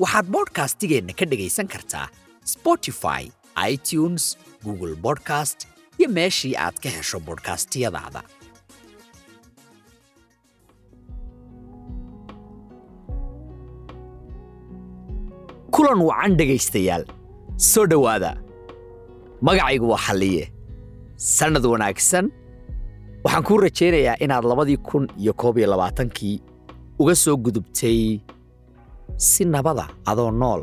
waxaad bodhkastigeenna ka dhegaysan kartaa spotify itunes google bodcast iyo meeshii aad ka hesho bodhkastiyadaada kulan wacan dhegaystayaal. Soo dhowaada. Magacaygu waa xalliye. Sannad wanaagsan. Waxaan kuu rajaynayaa inaad labadii kun iyo koob iyo labaatankii uga soo gudubtay si nabada adoo nool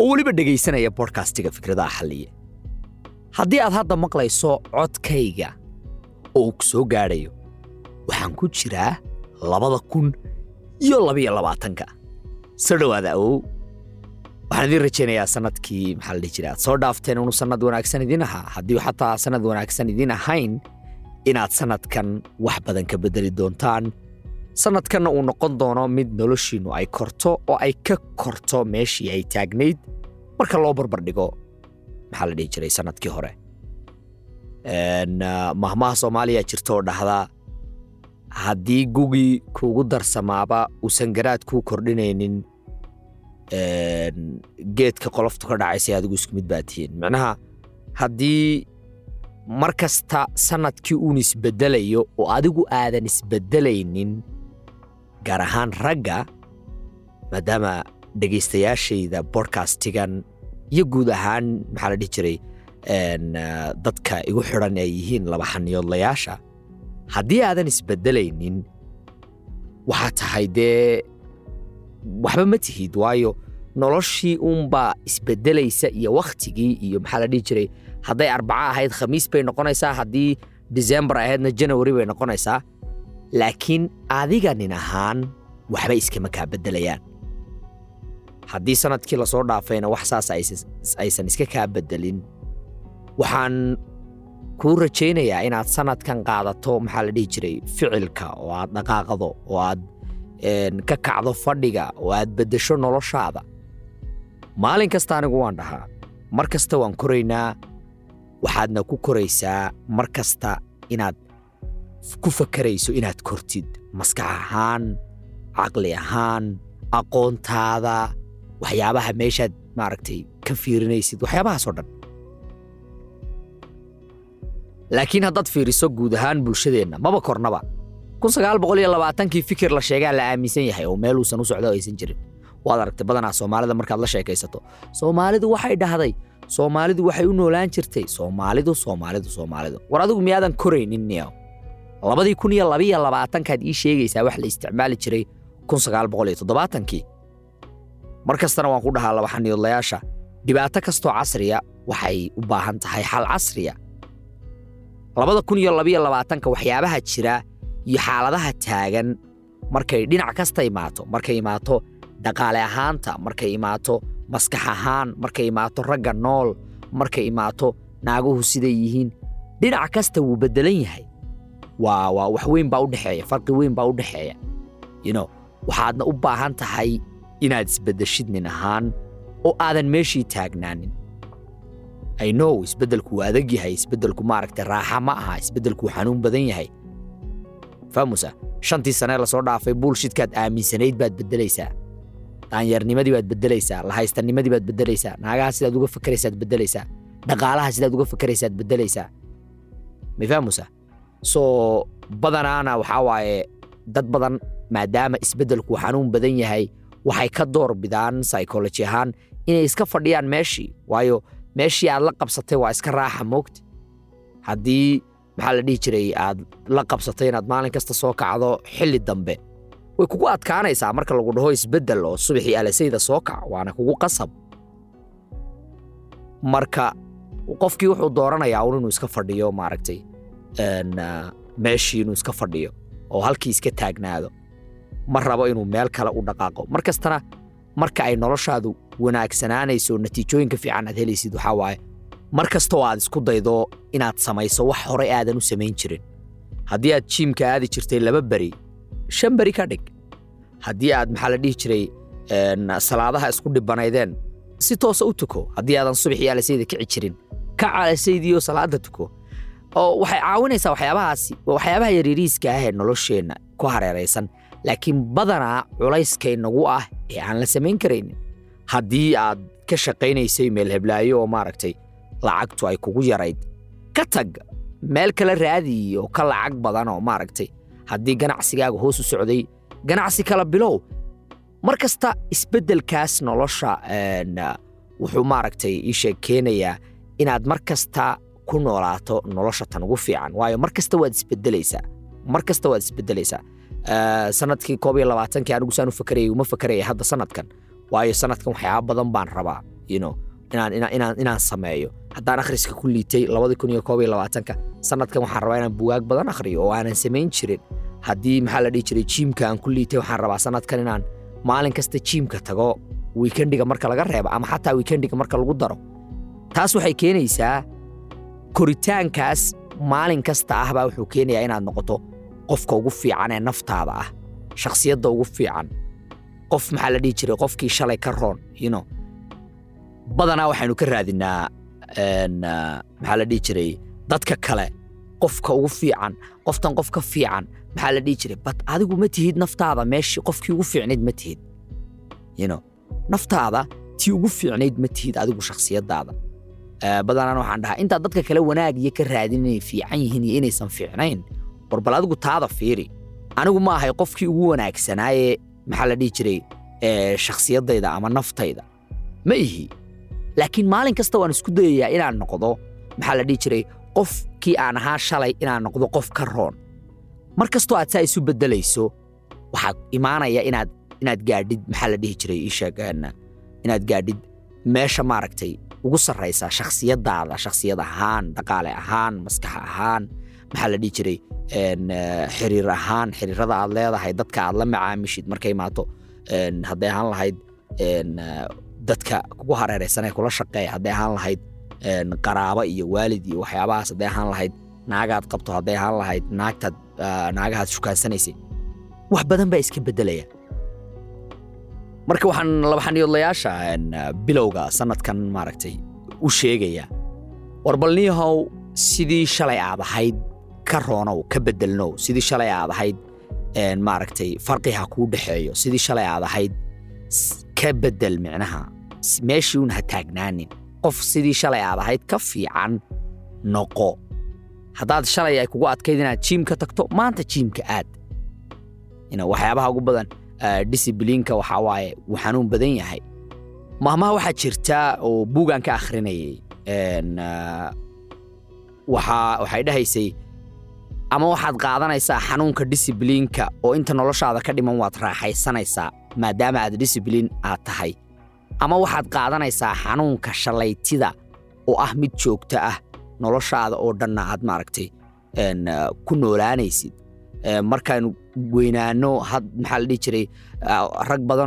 oo weliba dhegaysanaya bodhkastiga fikradaha xalliye haddii aad hadda maqlayso codkayga oo uu ku soo gaadhayo waxaan ku jiraa labada kun iyo labiyo labaatanka soo dhowaada awow waxaan idiin rajaynayaa sannadkii maxaa la dhihi jira aad soo dhaafteen unu sannad wanaagsan idiin ahaa haddii xataa sannad wanaagsan idiin ahayn inaad sannadkan wax badan ka beddeli doontaan sannadkanna uu noqon doono mid noloshiinnu ay korto oo ay ka korto meeshii ay taagnayd marka loo barbardhigo maxaa la dhihi jiray sannadkii hore? Mahmaha soomaaliya jirta oo dhahda haddii gugii kuugu darsamaaba uusan garaad kuu kordhinaynin geedka qoloftu ka dhacaysay adigu isku mid baa tihiin. Micnaha haddii mar kasta sannadkii uun isbeddelayo oo adigu aadan isbeddelaynin gaar ahaan ragga maadaama dhegaystayaashayda bodhkastigan iyo guud ahaan maxaa la dhihi jiray dadka igu xidhan ay yihiin laba xaniyoodlayaasha haddii aadan isbeddelaynin waxaa tahay dee waxba ma tihid waayo noloshii uunbaa isbeddelaysa iyo wakhtigii iyo maxaa la dhihi jiray hadday arbaco ahayd khamiis bay noqonaysaa haddii disembar ahaydna janawari bay noqonaysaa laakiin adiga nin ahaan waxba iskama kaa beddelayaan haddii sannadkii la soo dhaafayna wax saas aysan iska kaa beddelin waxaan kuu rajaynayaa inaad sannadkan qaadato maxaa la dhihi jiray ficilka oo aad dhaqaaqdo oo aad ka kacdo fadhiga oo aad beddesho noloshaada. Maalin kasta anigu waan dhahaa mar kasta waan koraynaa waxaadna ku koraysaa mar kasta inaad ku fakarayso inaad kortid maskax ahaan caqli ahaan aqoontaada waxyaabaha meeshaad maaragtay ka fiirinaysid waxyaabahaasoo dhan. Laakiin haddaad fiiriso guud ahaan bulshadeenna maba kornaba. labaatankii fikir la sheegaa la aaminsan yahay oo meeluusan u socdo aysan jirin. Waad aragtay badanaa soomaalida markaad la sheekaysato. Soomaalidu waxay dhahday soomaalidu waxay u noolaan jirtay soomaalidu soomaalidu soomaalidu. War adigu miyaadan koraynin niyow labadii kun iyo labiyo labaatankaad ii sheegaysaa wax la isticmaali jiray kun sagaal boqol iyo toddobaatankii mar kastana waan ku dhahaa laba xaniyoodlayaasha. Dhibaato kastoo casriya waxay u baahan tahay xal casriya. Labada kun iyo labiyo labaatanka waxyaabaha jira iyo xaaladaha taagan markay dhinac kasta imaato markay imaato dhaqaale ahaanta markay imaato maskax ahaan markay imaato ragga nool markay imaato naaguhu siday yihiin dhinac kasta wuu beddelan yahay waa weyn baa u dhexeeya farqi weyn baa u dhexeeya yno waxaadna u baahan tahay inaad isbeddeshid nin ahaan oo aadan meeshii taagnaanin i know isbeddelku waa adag yahay isbeddelku maaragtay raaxa ma aha isbeddelku xanuun badan yahay. Fahmusa shantii sanee la soo dhaafay buulshidkaad aaminsanayd baad beddelaysaa. Daanyarnimadii baad beddelaysaa lahaystanimadii baad beddelaysaa naagaha sidaad uga fakaraysaad beddelaysaa dhaqaalaha sidaad uga fakaraysaad beddelaysaa. Ma fahmusa soo badanaana waxaa waaye dad badan maadaama isbeddelku xanuun badan yahay waxay ka door bidaan psychology ahaan inay iska fadhiyaan meeshii waayo meeshii aad la qabsatay waa iska raaxa moogta. Haddii maxaa la dhihi jiray aad la qabsatay inaad maalin kasta soo kacdo xilli dambe way kugu adkaanaysaa marka lagu dhaho isbeddel oo subaxii alasayda soo kac waana kugu qasab. Marka qofkii wuxuu dooranayaa un inuu iska fadhiyo maaragtay meeshii inuu iska fadhiyo oo halkii iska taagnaado ma rabo inuu meel kale u dhaqaaqo. Mar marka ay noloshaadu wanaagsanaanayso natiijooyinka fiican aad helaysid waxaa waaye mar kastoo aad isku daydo inaad samayso wax horey aadan u samayn jirin. Haddii aad jiimka aadi jirtay laba beri shan beri ka dhig. Haddii aad maxaa la dhihi jiray salaadaha isku dhibanaydeen si toosa u tuko. Haddii aadan subaxii alasayda kici jirin kac alasaydiyo salaada tuko oo waxay caawinaysaa waxyaabahaasi waa waxyaabaha yaryariiska ah ee nolosheenna ku hareeraysan. Laakiin badanaa culayskay nagu ah ee aan la samayn karaynin haddii aad ka shaqaynaysay meel heblaayo oo maaragtay lacagtu ay kugu yarayd ka tag meel kale raadi oo ka lacag badan oo maaragtay haddii ganacsigaaga hoos u socday ganacsi kala bilow. Mar kasta isbeddelkaas nolosha wuxuu maaragtay iisheeg keenayaa inaad mar kasta ku noolaato nolosha tan ugu fiican. Waayo mar kasta waad isbedelaysaa. Mar kasta waad isbedelaysaa. Sanadkii koob iyo labaatankii anigu saan u fakarayay uma fakaraya hadda sanadkan. Waayo sanadkan waxyaaba badan baan rabaa you inaan sameeyo. Haddaan akhriska ku liitay labadii kun iyo koob iyo labaatanka sanadkan waxaan rabaa inaan bugaag badan akhriyo oo aanan samayn jirin. Haddii maxaa la dhihi jiray jiimka aan ku liitay waxaan rabaa sanadkan inaan maalin kasta jiimka tago wiikendiga marka laga reebo ama xataa wiikendiga marka lagu daro. Taas waxay keenaysaa koritaankaas maalin kasta ah baa wuxuu keenayaa inaad noqoto qofka ugu fiican ee naftaada ah shakhsiyadda ugu fiican. Qof maxaa la dhihi jiray? Qofkii shalay ka roon know. Badanaa waxaynu ka raadinaa maxaa la dhihi jiray? Dadka kale qofka ugu fiican qoftan qof fiican maxaa la dhihi jiray? Bat adigu ma tihid naftaada meeshii qofkii ugu fiicnayd ma tihid know. Naftaada tii ugu fiicnayd ma tihid adigu shakhsiyaddaada badanaan waxaan dhahaa intaad dadka kale wanaag iyo ka raadin inay fiican yihiin iyo inaysan fiicnayn war adigu taada fiiri. Anigu ma ahay qofkii ugu wanaagsanaaye maxaa la dhihi jiray shakhsiyaddayda ama naftayda. Ma ihi laakiin maalin kasta waan isku dayayaa inaan noqdo maxaa la dhihi jiray qofkii aan ahaa shalay inaan noqdo qof ka roon. Mar kastoo aad saa isu beddelayso waxaa imaanaya inaad inaad gaadhid maxaa la dhihi jiray iisheeg inaad gaadhid meesha maaragtay ugu sarraysa shakhsiyaddaada shakhsiyad ahaan dhaqaale ahaan maskax ahaan. Maxaa la dhihi jiray? Xiriir ahaan xiriirada aad leedahay dadka aad la macaamishid markay imaato. Hadday ahaan lahayd dadka kugu hareeraysan ee kula shaqeeya hadday ahaan lahayd qaraabo iyo waalid iyo waxyaabahaas hadday ahaan lahayd naagaad qabto hadday ahaan lahayd naagtaad naagahaad shukaansanaysay. Wax badan baa iska beddelaya marka waxaan labaxaniyoodlayaasha bilowga sanadkan maaragtay u sheegaya. Warbalniyahow sidii shalay aad ahayd ka roonow ka beddelnow sidii shalay aad ahayd maaragtay farqi ha kuu dhexeeyo sidii shalay aad ahayd ka beddel micnaha meeshii un ha taagnaanin qof sidii shalay aad ahayd ka fiican noqo. Haddaad shalay ay kugu adkayd inaad tagto maanta jiimka aad. Waxyaabaha ugu badan disiblinka waxaa waaye wuu xanuun badan yahay. Mahmaha waxaa jirta oo buugaan ka akhrinayay waxay dhahaysay ama waxaad qaadanaysaa xanuunka disiblinka oo inta noloshaada ka dhiman waad raaxaysanaysaa maadaama aad disiblin aad tahay. Ama waxaad qaadanaysaa xanuunka shallaytida oo ah mid joogto ah noloshaada oo dhanna aad maaragtay ku noolaanaysid markaanu weynaano maxaa la dhihi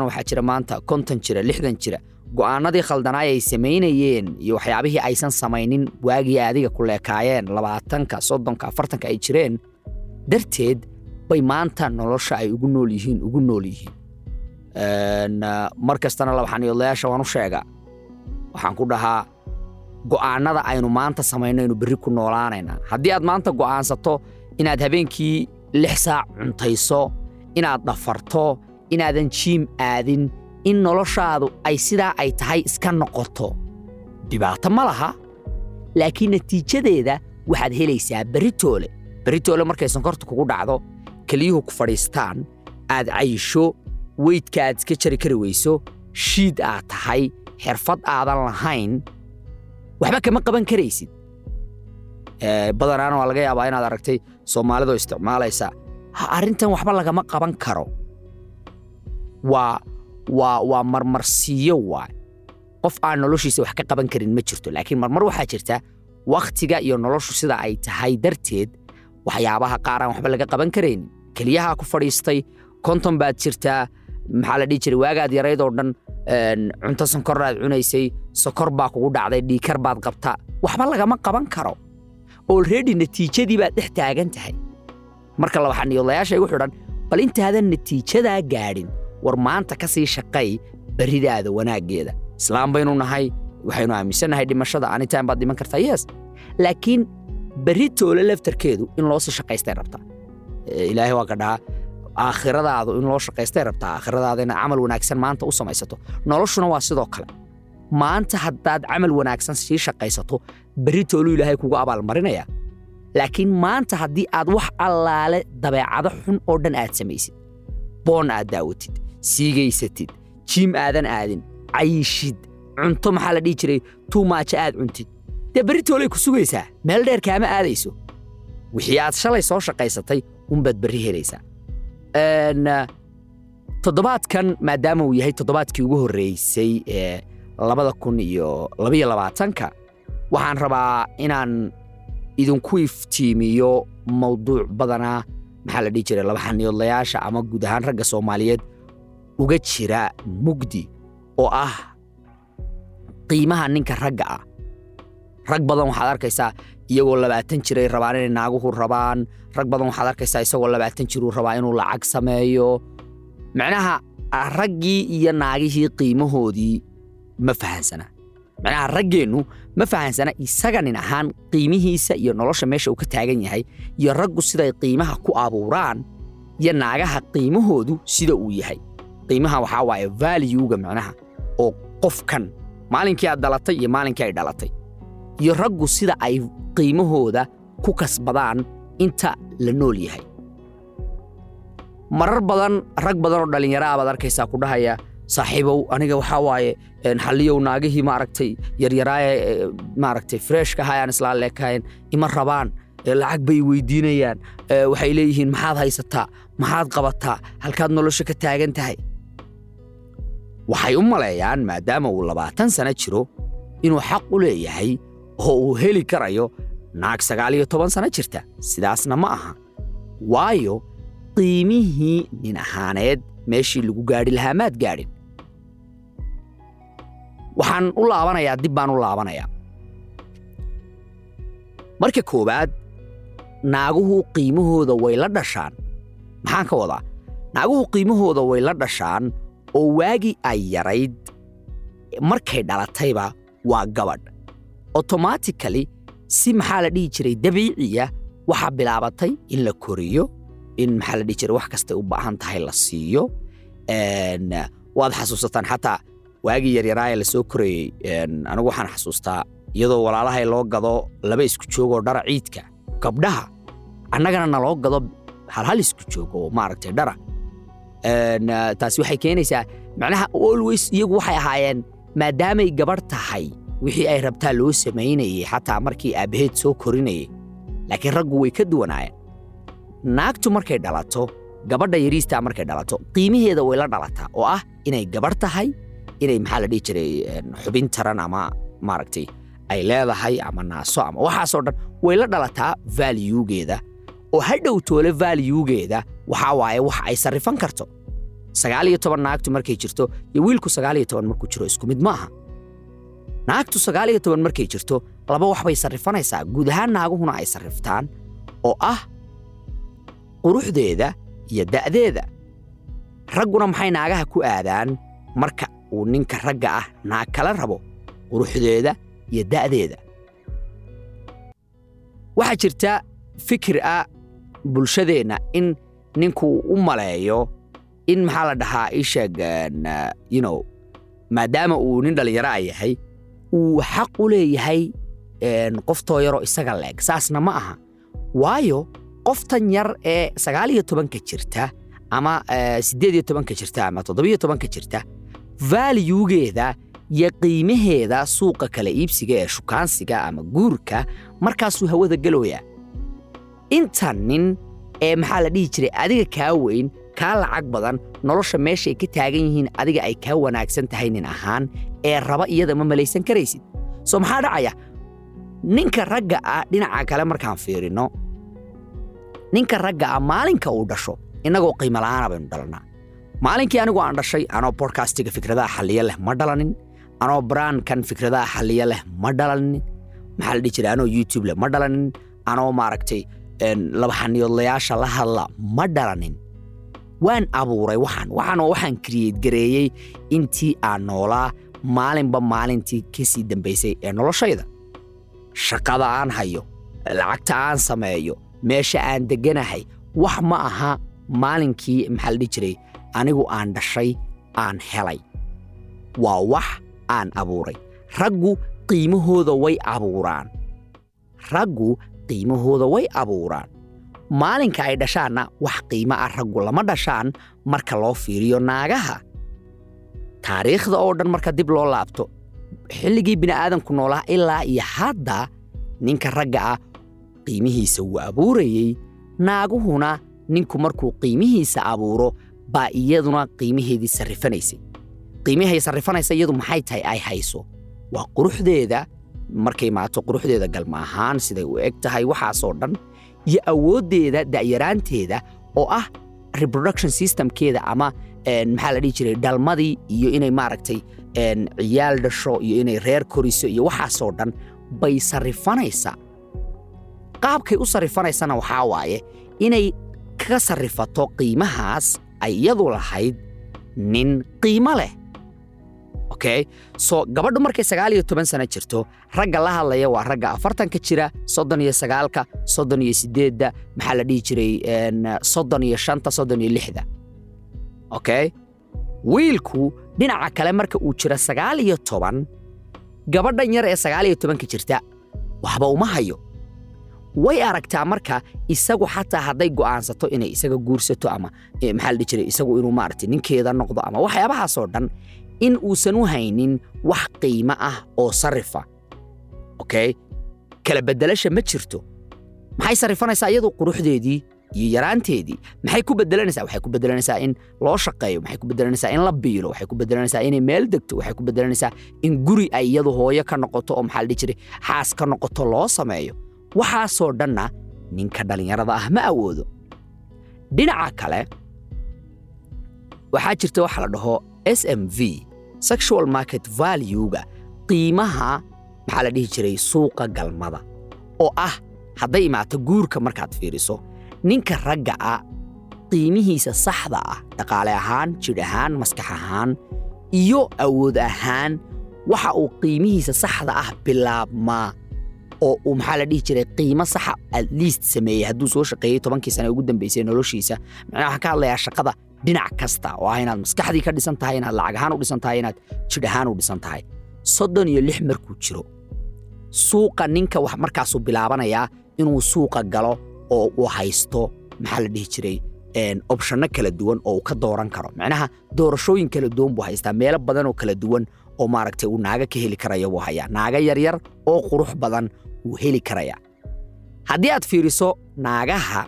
waxaa jira maanta konton jira lixdan jira. Go'aanadii khaldanaay ay samaynayeen iyo waxyaabihii aysan samaynin waagii adiga ku leekaayeen labaatanka soddonka afartanka ay jireen. Darteed bay maanta nolosha ay ugu nool yihiin ugu nool yihiin. Mar kastana waan u sheegaa. Waxaan ku dhahaa go'aanada aynu maanta samayno aynu berri ku noolaanaynaa haddii aad maanta go'aansato inaad habeenkii lix saac cuntayso inaad dhafarto inaadan jiim aadin in noloshaadu ay sidaa ay tahay iska noqoto. Dhibaato ma laha laakiin natiijadeeda waxaad helaysaa beritoole beritoole markay sonkorta kugu dhacdo keliyuhu ku fadhiistaan aad cayisho weydka aad iska jari kari weyso shiid aad tahay xirfad aadan lahayn waxba kama qaban karaysid. Badanaana waa laga yaabaa inaad aragtay soomaalidoo isticmaalaysa. Arrintan waxba lagama qaban karo. Waa waa waa marmarsiiyo waay qof aan noloshiisa wax ka qaban karin ma jirto laakiin marmar waxaa jirta wakhtiga iyo noloshu sida ay tahay darteed waxyaabaha qaar aan waxba laga qaban karaynin keliyahaa ku fadhiistay konton baad jirtaa maxaa la dhihi jiray waagaad yarayd oo dhan cunto sonkoraad cunaysay sokor baa kugu dhacday dhiikar baad qabtaa waxba lagama qaban karo olredy natiijadii baad dhex taagan tahay. Marka labaxaniyoodlayaasha igu xidhan bal intaadan natiijadaa gaadhin war maanta ka sii shaqay berridaada wanaaggeeda. Islaam baynu nahay waxaynu aaminsannahay dhimashada anitaan baad dhiman kartaa yes. Laakiin berri laftarkeedu in loo sii shaqaystay rabtaa ilaahay waa ka dhahaa aakhiradaadu in loo shaqaystay rabtaa aakhiradaada inaad camal wanaagsan maanta u samaysato. Noloshuna waa sidoo kale. Maanta haddaad camal wanaagsan sii shaqaysato berri tooluu ilaahay kugu abaalmarinaya laakiin maanta haddii aad wax allaale dabeecado xun oo dhan aad samaysid boon aad daawatid siigaysatid jiim aadan aadin cayishid cunto maxaa la dhihi jiray tuumaaja aad cuntid. Dee berri toolay ku sugaysaa? Meel dheer kaama aadayso. Wixii aad shalay soo shaqaysatay unbaad berri helaysaa. Toddobaadkan maadaama uu yahay toddobaadkii ugu horreysay ee labada kun iyo labaiyo labaatanka waxaan rabaa inaan idinku iftiimiyo mawduuc badanaa maxaa la dhihi jiray? Labaxaniyoodlayaasha ama guud ahaan ragga soomaaliyeed uga jira mugdi oo ah qiimaha ninka ragga ah. Rag badan waxaad arkaysaa iyagoo labaatan jiray rabaan inay naaguhu rabaan. Rag badan waxaad arkaysaa isagoo labaatan jiruu rabaa inuu lacag sameeyo. Macnaha raggii iyo naagihii qiimahoodii ma fahansana macnaha raggeennu ma fahansana isaga nin ahaan qiimihiisa iyo nolosha meesha uu ka taagan yahay iyo raggu siday qiimaha ku abuuraan iyo naagaha qiimahoodu sida uu yahay. Qiimaha waxaa waaye valuega macnaha oo qofkan maalinkii aad dhalatay iyo maalinkii ay dhalatay. Iyo raggu sida ay qiimahooda ku kasbadaan inta la nool yahay. Marar badan rag badan oo dhallinyaro ah baad arkaysaa ku dhahaya saaxiibow aniga waxaa waaye xalliyow naagihii maaragtay yaryaraaye maaragtay freshka ahaa aan ima rabaan lacag bay weydiinayaan waxay leeyihiin maxaad haysataa? Maxaad qabataa? Halkaad nolosha ka taagan tahay. Waxay u maleeyaan maadaama uu labaatan sano jiro inuu xaq u leeyahay oo uu heli karayo naag sagaal iyo toban sano jirta. Sidaasna ma aha. Waayo qiimihii nin ahaaneed meeshii lagu gaadhi lahaa maad gaadhin waxaan u laabanayaa dib baan u laabanayaa. Marka koowaad naaguhu qiimahooda way la dhashaan. Maxaan ka wadaa? Naaguhu qiimahooda way la dhashaan oo waagii ay yarayd. Markay dhalatayba waa gabadh. Automatically si maxaa la dhihi jiray dabiiciya waxaa bilaabatay in la koriyo in maxaa la dhihi jiray wax kastay u baahan tahay la siiyo. Waad xasuusataan xataa waagii yaryaraaya la soo korayey anigu waxaan xasuustaa iyadoo walaalahay loo gado laba isku joogoo dhara ciidka gabdhaha annagana naloo gado halhal isku joog oo maaragtay dhara taasi waxay keenaysaa macnaha always iyagu waxay ahaayeen maadaamay gabadh tahay wixii ay rabtaa loo samaynayey xataa markii aabbaheed soo korinayay laakiin raggu way ka duwanaayeen. Naagtu markay dhalato gabadha yariistaa markay dhalato qiimaheeda way la dhalataa oo ah inay gabarh tahay inay maxaa la dhihi jiray xubin taran ama maaragtay ay leedahay ama naaso ama waxaasoo dhan way la dhalataa valuegeeda. Oo hadhow toole valuegeeda waxaa waaye wax ay sarrifan karto. Sagaal iyo toban naagtu markay jirto iyo wiilku sagaal iyo toban markuu jiro isku mid ma aha naagtu sagaal iyo toban markay jirto laba wax bay guud ahaan naaguhuna ay sarriftaan oo ah quruxdeeda iyo da'deeda. Ragguna maxay naagaha ku aadaan marka uu ninka ragga ah naag kala rabo quruxdeeda iyo da'deeda. Waxaa jirta fikir ah bulshadeenna in ninku u maleeyo in maxaa la dhahaa isheeg you know maadaama uu nin dhallinyaro a yahay uu xaq u leeyahay qoftoo yaroo isaga leeg. Saasna ma aha. Waayo qoftan yar ee sagaal iyo tobanka jirta ama siddeed iyo tobanka jirta ama toddobiyo tobanka jirta valuegeeda iyo qiimaheeda suuqa kala iibsiga ee shukaansiga ama guurka markaasuu hawada gelooyaa inta nin ee maxaa la dhihi jiray adiga kaa weyn kaa lacag badan nolosha meeshaay ka taagan yihiin adiga ay kaa wanaagsan tahay nin ahaan ee raba iyada ma malaysan karaysid. Soo maxaa dhacaya? Ninka ragga ah dhinaca kale markaan fiirinno ninka ragga ah maalinka uu dhasho innagoo qiimo la'aana baynu dhalannaa maalinkii anigu aan dhashay anoo bodkastiga fikradaha xalliya leh ma dhalanin. Anoo braankan fikradaha xalliya leh ma dhalanin. Maxaa la dhihi jiray? Anoo youtube leh ma dhalanin. Anoo maaragtay labaxaniyoodlayaasha la hadla ma dhalanin. Waan abuuray waxaan waxaan waxaan kriyeyt gareeyey intii aan noolaa maalinba maalintii ka sii dambaysay ee noloshayda. Shaqada aan hayo lacagta aan sameeyo meesha aan degganahay wax ma aha maalinkii maxaa la dhihi jiray anigu aan dhashay aan helay. Waa wax aan abuuray. Raggu qiimahooda way abuuraan. Raggu qiimahooda way abuuraan. Maalinka ay dhashaanna wax qiimo ah raggu lama dhashaan marka loo fiiriyo naagaha. Taariikhda oo dhan marka dib loo laabto xilligii bini'aadanku noolaa ilaa iyo hadda ninka ragga ah qiimihiisa wuu abuurayey. Naaguhuna ninku markuu qiimihiisa abuuro baa iyaduna qiimaheedii sarrifanaysay qiimihay sarrifanaysa iyadu maxay tahay? Ay hayso. Waa quruxdeeda markay maato quruxdeeda galma ahaan siday u eg tahay waxaasoo dhan iyo awooddeeda da'yaraanteeda oo ah reproduction systemkeeda ama maxaa la dhihi jiray dhalmadii iyo inay maaragtay ciyaal dhasho iyo inay reer koriso iyo waxaasoo dhan bay sarrifanaysaa qaabkay u sarrifanaysana waxaa waaye inay ka sarrifato qiimahaas ay iyadu lahayd nin qiimo leh. Okay so gabadhu markay sagaal iyo toban sano jirto ragga la hadlaya waa ragga afartanka jira soddon iyo sagaalka soddon iyo sideedda maxaa la dhihi jiray soddon iyo shanta soddon iyo lixda. Okay wiilku dhinaca kale marka uu jira sagaal iyo toban gabadhan yar ee sagaal iyo tobanka jirta waxba uma hayo way aragtaa marka isagu xataa hadday go'aansato inay isaga guursato ama maxaa jiray isagu inuu maaragtay ninkeeda noqdo ama waxyaabahaasoo dhan in uusan u haynin wax qiimo ah oo sarrifa okay? Kala beddelasha ma jirto. Maxay sarrifanaysaa iyadu quruxdeedii iyo yaraanteedii? Maxay ku beddelanaysaa waxay ku beddelanaysaa in loo shaqeeyo maxay ku beddelanaysaa in la biilo waxay ku beddelanaysaa inay meel degto waxay ku beddelanaysaa in guri ay iyadu hooyo ka noqoto oo maxaa la dhihi jiray xaas ka noqoto loo sameeyo waxaasoo dhanna ninka dhallinyarada ah ma awoodo. Dhinaca kale waxaa jirta waxa la dhaho s m v sexual market valuega qiimaha maxaa la dhihi jiray suuqa galmada oo ah hadday imaato guurka markaad fiiriso. Ninka ragga ah qiimihiisa saxda ah dhaqaale ahaan jidh ahaan maskax ahaan iyo awood ahaan waxa uu qiimihiisa saxda ah bilaabmaa oo uu maxaa la dhihi jiray qiimo saxa at least sameeyey hadduu soo shaqeeyey tobankii sane ugu dambaysay noloshiisa. Macnaha waxaan ka hadlayaa shaqada dhinac kasta oo ah inaad maskaxdii ka dhisan tahay inaad lacag ahaan u dhisan tahay inaad jidh ahaan u dhisan tahay. Soddon iyo lix markuu jiro suuqa ninka wax markaasuu bilaabanayaa inuu suuqa galo oo uu haysto maxaa la dhihi jiray opshanno kala duwan oo uu ka dooran karo. Macnaha doorashooyin kala duwan buu haystaa meelo badan oo kala duwan oo maaragtay uu naaga ka heli karaya buu hayaa. Naaga yaryar oo qurux badan wuu heli karayaa. Haddii aad fiiriso naagaha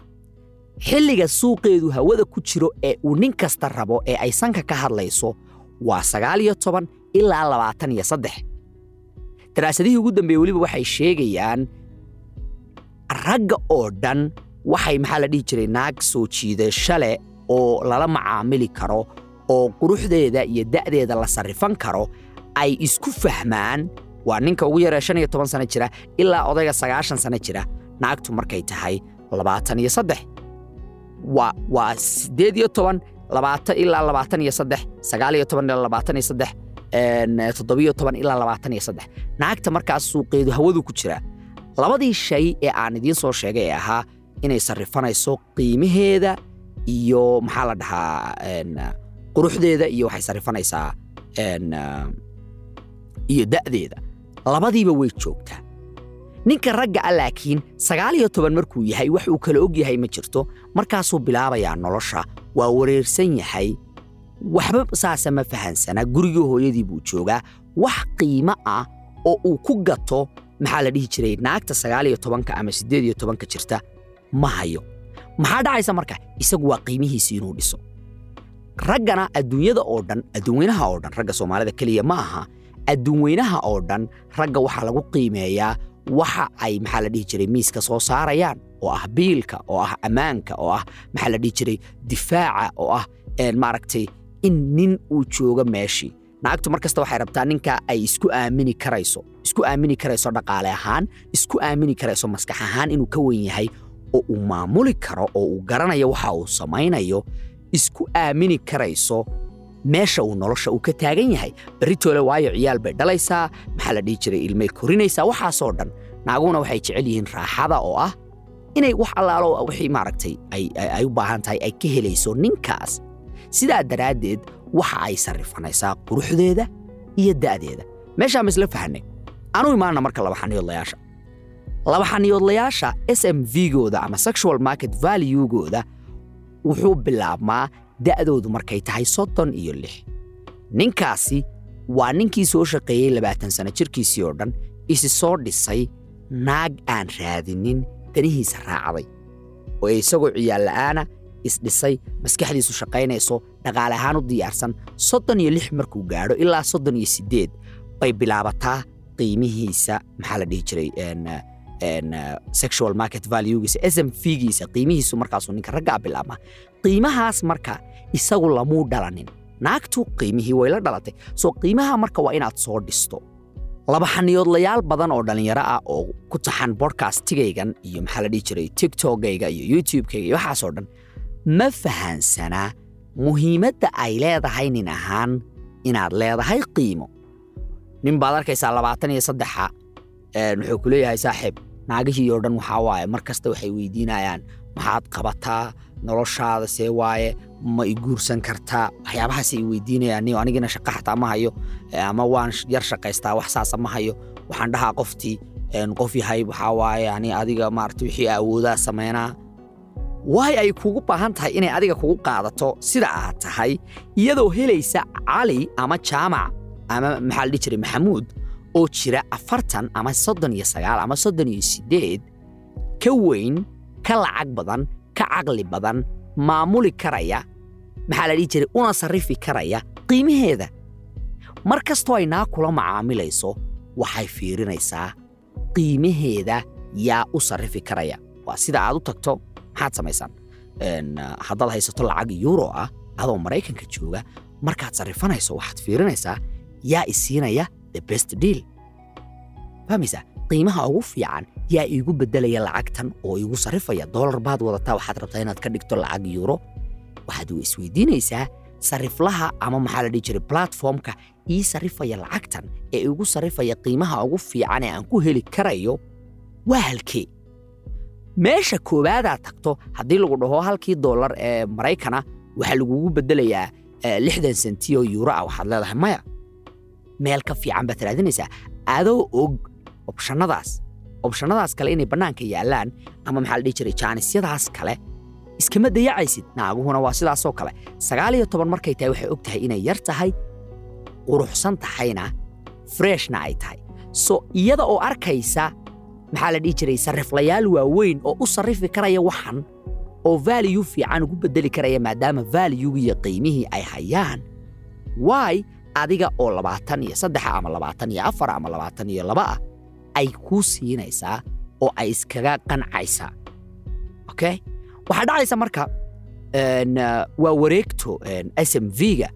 xilliga suuqeedu hawada ku jiro ee uu nin kasta rabo ee ay sanka ka hadlayso waa sagaal iyo toban ilaa labaatan iyo saddex. Daraasadihii ugu dambeeye weliba waxay sheegayaan ragga oo dhan waxay maxaa la dhihi jiray naag soo jiidasho leh oo lala macaamili karo oo quruxdeeda iyo da'deeda la sarrifan karo ay isku fahmaan waa ninka ugu yaree shan iyo toban sano jira ilaa odayga sagaashan sano jira. Naagtu markay tahay labaatan iyo saddex. Waa siddeed iyo toban labaatan ilaa labaatan iyo saddex sagaal iyo toban ilaa labaatan iyo saddex toddobiyo toban ilaa labaatan iyo saddex. Naagta markaas suuqeedu hawadu ku jira. Labadii shay ee aan idiin soo sheegay ee ahaa inay sarrifanayso qiimaheeda iyo maxaa la dhahaa quruxdeeda iyo waxay sarrifanaysaa iyo da'deeda labadiiba way joogtaa. Ninka ragga ah laakiin sagaal iyo toban markuu yahay wax uu kala og yahay ma jirto markaasuu bilaabayaa nolosha waa wareersan yahay. Waxba saasa ma fahansana gurigii hooyadii buu joogaa wax qiimo ah oo uu ku gato maxaa la dhihi jiray naagta sagaal iyo tobanka ama siddeed iyo tobanka jirta ma hayo. Maxaa dhacaysa marka? Isagu waa qiimihiisi inuu dhiso. Raggana adduunyada oo dhan adduunweynaha oo dhan ragga soomaalida keliya ma aha adduunweynaha oo dhan ragga waxaa lagu qiimeeyaa waxa ay maxaa la dhihi jiray miiska soo saarayaan oo ah biilka oo ah ammaanka oo ah maxaa la dhihi jiray difaaca oo ah maaragtay in nin uu joogo meeshii naagtu mar waxay rabtaa ninka ay isku aamini karayso isku aamini karayso dhaqaale ahaan isku aamini karayso maskax ahaan inuu ka wen yahay oo uu maamuli karo oo uu garanayo waxa uu samaynayo isku aamini karayso meesha uu nolosha uu ka taagan yahay beritoole waayo ciyaal bay dhalaysaa maxaa la dhihi jiray ilmay korinaysaa waxaasoo dhan naaguna waxay jecel yihiin raaxada oo ah inay wax allaalo wixii maaragtay ay u baahan tahay ay ka helayso ninkaas. Sidaa daraaddeed waxa ay sarrifanaysaa quruxdeeda iyo da'deeda. Meeshaa ma isla fahanay imaanna marka laba xaniyoodlayaasha. Laba xaniyoodlayaasha s m v-gooda ama sexual market valuegooda wuxuu bilaabmaa da'doodu markay tahay soddon iyo lix. Ninkaasi waa ninkii soo shaqeeyey labaatan sano jirkiisii oo dhan isi soo dhisay naag aan raadinin danihiisa raacday oo isagoo ciyaal la'aana isdhisay maskaxdiisu shaqaynayso dhaqaale ahaan u diyaarsan. Soddon iyo lix markuu gaadho ilaa soddon iyo siddeed bay bilaabataa qiimihiisa maxaa la dhihi jiray sexual market valuegiisa s m v-giisa qiimihiisu markaasuu ninka raggaa bilaabmaa qiimahaas marka isagu lamuu dhalanin. Naagtu qiimihii way la dhalatay. Soo qiimaha marka waa inaad soo dhisto. Laba xaniyoodlayaal badan oo dhallinyaro ah oo ku taxan bodkastigaygan iyo maxaa la dhihi jiray tiktokgayga iyo youtubekayga iyo waxaasoo dhan ma fahansanaa muhiimadda ay leedahay nin ahaan inaad leedahay qiimo. Nin baad arkaysaa labaatan iyo saddexa wuxuu ku leeyahay saaxiib naagihii oo dhan waxaa waaye mar kasta waxay weydiinayaan maxaad qabataa? Noloshaada see waaye? Ma i guursan kartaa? Waxyaabahaasay i weydiinayaan anigina shaqa xataa ma hayo ama waan yar shaqaystaa wax saasa ma hayo waxaan dhahaa qoftii qof yahay waxaa waaye ani adiga maarata wixii awoodaa sameynaa. Waay ay kugu baahan tahay inay adiga kugu qaadato sida aad tahay iyadoo helaysa cali ama jaamac ama maxaa la dhihi jiray maxamuud oo jira afartan ama soddon iyo sagaal ama soddon iyo siddeed ka weyn ka lacag badan ka caqli badan maamuli karaya maxaa la dhihi jiray una sarrifi karaya qiimaheeda. Mar kastoo ay kula macaamilayso waxay fiirinaysaa qiimaheeda yaa u sarrifi karaya. Waa sida aad u tagto maxaad samaysaan haddaad haysato lacag yuuro ah adoo maraykanka jooga markaad sarrifanayso waxaad fiirinaysaa yaa isiinaya the best deal. Fahmaysaa qiimaha ugu fiican yaa iigu beddelaya lacagtan oo iigu sarrifaya doolar baad wadataa waxaad rabtaa inaad ka dhigto lacag yuuro waxaad isweydiinaysaa sarriflaha ama maxaa la dhihi jiray platformka ii sarrifaya lacagtan ee igu sarrifaya qiimaha ugu fiican ee aan ku heli karayo waa halkee meesha koowaadaad tagto haddii lagu dhaho halkii doolar ee maraykana waxaa lagugu beddelayaa lixdan senti oo yuuro ah waxaad leedahay maya meel ka fiican baad raadinaysaa adoo og obshannadaas obshannadaas kale inay bannaanka yaallaan ama maxaa la dhihi jiray jaanisyadaas kale iskama dayacaysid. Naaguhuna waa sidaasoo kale. Sagaal iyo toban markay tahay waxay og tahay inay yar tahay quruxsan tahayna freshna ay tahay. So iyada oo arkaysa maxaa la dhihi jiray sarriflayaal waaweyn oo u sarrifi karaya waxan oo vaaliyu fiican ugu beddeli karaya maadaama vaaliyugi iyo qiimihii ay hayaan. Waay adiga oo labaatan iyo saddexa ama labaatan iyo afar ama labaatan iyo laba ah ay kuu siinaysaa oo ay iskaga qancaysaa. Okay? Waxaa dhacaysa marka waa wareegto s m v-ga.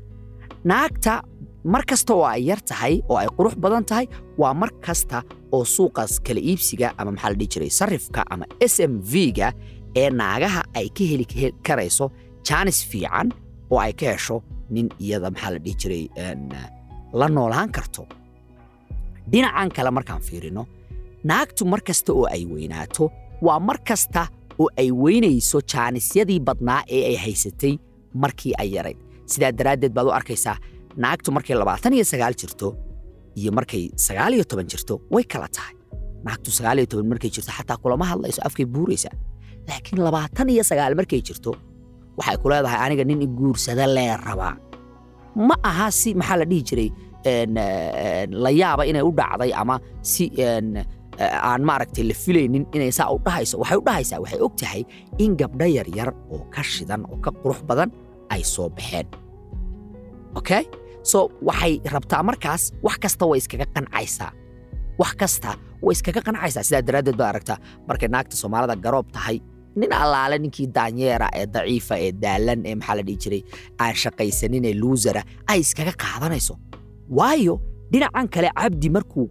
Naagta mar kasta oo ay yar tahay oo ay qurux badan tahay waa mar kasta oo suuqaas kala iibsiga ama maxaa la dhihi jiray sarrifka ama s m v-ga ee naagaha ay ka heli karayso jaanis fiican oo ay ka hesho nin iyada maxaa la dhihi jiray la noolaan karto. Dhinacan kale markaan fiirino naagtu mar kasta oo ay weynaato waa mar kasta oo ay weynayso jaanisyadii badnaa ee ay haysatay markii ay yarayd. Sidaa daraaddeed baad u arkaysaa naagtu markay labaatan iyo sagaal jirto iyo markay sagaal iyo toban jirto way kala tahay. Naagtu sagaal iyo toban markay jirto xataa kulama hadlayso afkay buuraysaa. Laakiin labaatan iyo sagaal markay jirto waxay ku leedahay aniga nin i guursada lee rabaa ma aha si maxaa la dhihi jiray la yaaba inay u dhacday ama si aan maaragtay la filaynin inay saa u dhahayso. Waxay u dhahaysaa waxay og tahay in gabdho yaryar oo ka shidan oo ka qurux badan ay soo baxeen. Okay so waxay rabtaa markaas wax kasta way iskaga qancaysaa wax kasta way iskaga qancaysaa sidaa daraaddeed baad aragtaa markay naagta soomaalida garoob tahay nin allaale ninkii daanyeera ee daciifa ee daalan ee maxaa la dhihi jiray aan shaqaysanin ee luusara ay iskaga qaadanayso. Waayo dhinacan kale cabdi markuu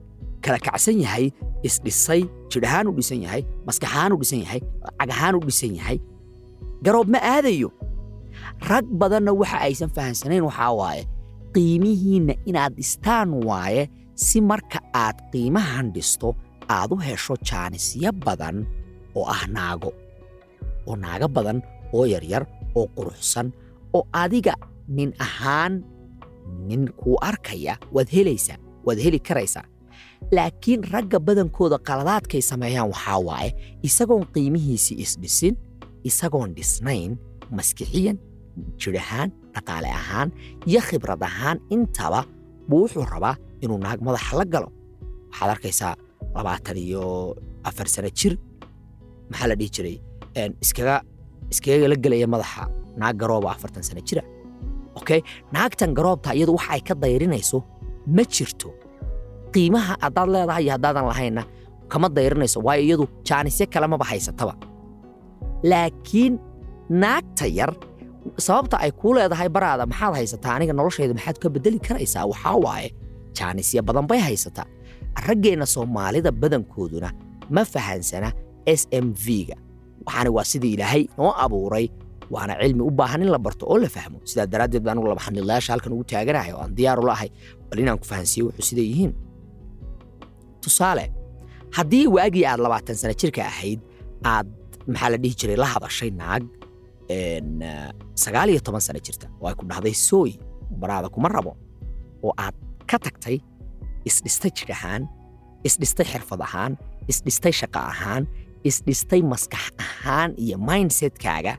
kala kacsan yahay isdhisay jidh ahaan u dhisan yahay maskax ahaan u dhisan yahay cag ahaan dhisan yahay garoob ma aadayo. Rag badanna waxa aysan fahamsanayn waxaa waaye qiimihiinna inaad dhistaan waaye si marka aad qiimahan dhisto aad u hesho jaanisyo badan oo ah naago oo naago badan oo yaryar oo quruxsan oo adiga nin ahaan nin kuu arkaya waad helaysaa waad heli karaysaa laakiin ragga badankooda qaladaadkay sameeyaan waxaa waaye isagoon qiimihiisii isdhisin isagoon dhisnayn maskixiyan jidh ahaan dhaqaale ahaan iyo khibrad ahaan intaba buu wuxuu rabaa inuu naag madaxa la galo. Waxaad arkaysaa labaatan iyo afar sano jir maxaa la dhihi jiray iskaga iskaga la gelaya madaxa naag garooba afartan sano jira. Okay naagtan garoobta iyadu waxa ay ka dayrinayso ma jirto. Qiimaha haddaad leedahay iyo haddaadan lahaynna kama dayrinayso waayo iyadu jaanisyo kalemaba haysataba laakiin naagta yar sababta ay kuu leedahay baraada maxaad haysataa aniga noloshayda maxaad ka bedeli karaysaa? Waxaa waaye jaanisya badan bay haysataa. Raggeenna soomaalida badankooduna ma fahansana s m v-ga waxaani waa sidii ilaahay noo abuuray. Waana cilmi u baahan in la barto oo la fahmo. Sidaa daraaddeed baa anugu halkan ugu taaganahay oo aan diyaaru la ahay bal inaan ku fahansiiyo wuxuu siday yihiin. Tusaale haddii waagii aad labaatan sano jirka ahayd aad maxaa la dhihi jiray la hadashay naag sagaal iyo toban sano jirta. Oo ay ku dhahday sooy baraada kuma rabo oo aad ka tagtay isdhistay jidh ahaan isdhistay xirfad ahaan isdhistay shaqo ahaan isdhistay maskax ahaan iyo mindsetkaaga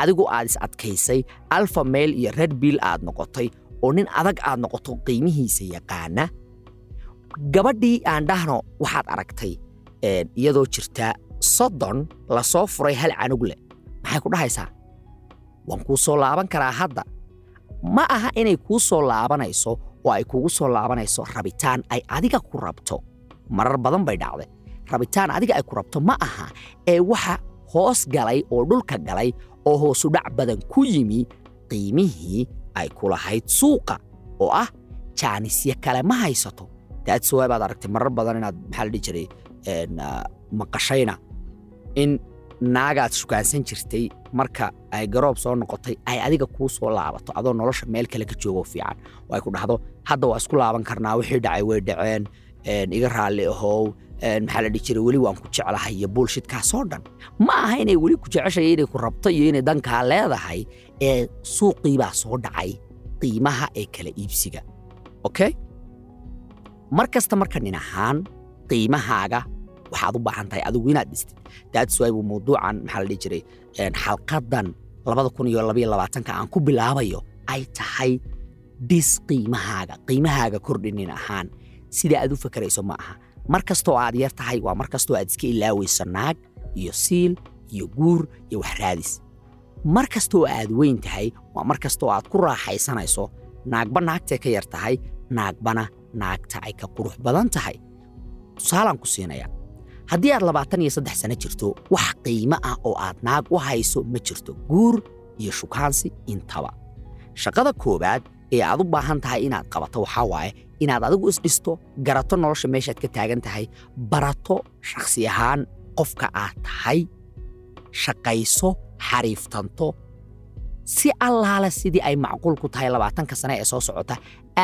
adigu aad is adkaysay alfa meel iyo red bill aad noqotay oo nin adag aad noqoto qiimihiisa yaqaana. Gabadhii aan dhahno waxaad aragtay iyadoo jirta soddon la soo furay hal canug leh. Maxay ku dhahaysaa? Waan kuu soo laaban karaa hadda. Ma aha inay kuu soo laabanayso oo ay kugu soo laabanayso rabitaan ay adiga ku rabto. Marar badan bay dhacday rabitaan adiga ay ku rabto ma aha ee waxa hoos galay oo dhulka galay oo hoosudhac badan ku yimi qiimihii ay ku lahayd suuqa oo ah jaanisyo kale ma haysato. Daadsawaay baad aragtay marar badan inaad maxaa la jiray maqashayna. In naagaad shukaansan jirtay marka ay garoob soo noqotay ay adiga kuu soo laabato adoo nolosha meel kale ka joogo fiican. Oo ay ku dhahdo hadda waa isku laaban karnaa wixii dhacay way dhaceen iga raalli ahow maxaa la dhihi jiray weli waan ku jeclahay iyo buulshidkaasoo dhan. Ma aha inay weli ku jeceshay inay ku rabto iyo inay dankaa leedahay ee suuqiibaa soo dhacay qiimaha ee kala iibsiga. Okay mar kasta marka nin ahaan qiimahaaga waxaad u baahan tahay adigu inaad dhistid daadiswaay buu mawduucan maxaa la dhihi jiray xalqadan labada kun iyo labaiyo labaatanka aan ku bilaabayo ay tahay dhis qiimahaaga qiimahaaga kordhi ahaan. Sida aad u fakarayso ma aha mar kastoo aad yar tahay waa mar kastoo aad iska ilaawayso naag iyo siil iyo guur iyo wax raadis. Mar kastoo aad weyn tahay waa mar kastoo aad ku raaxaysanayso. Naagba naagtay ka yar tahay naagbana naagta ay ka qurux badan tahay. Tusaalaan ku siinaya. Haddii aad labaatan iyo saddex sano jirto wax qiimo ah oo aad naag u hayso ma jirto. Guur iyo shukaansi intaba. Shaqada koowaad ee aad u baahan tahay inaad qabato waxaa waaye inaad adigu isdhisto garato nolosha meeshaad ka taagan tahay barato shakhsi ahaan qofka aad tahay shaqayso xariiftanto si allaale sidii ay macquul ku tahay labaatanka sane ee soo socota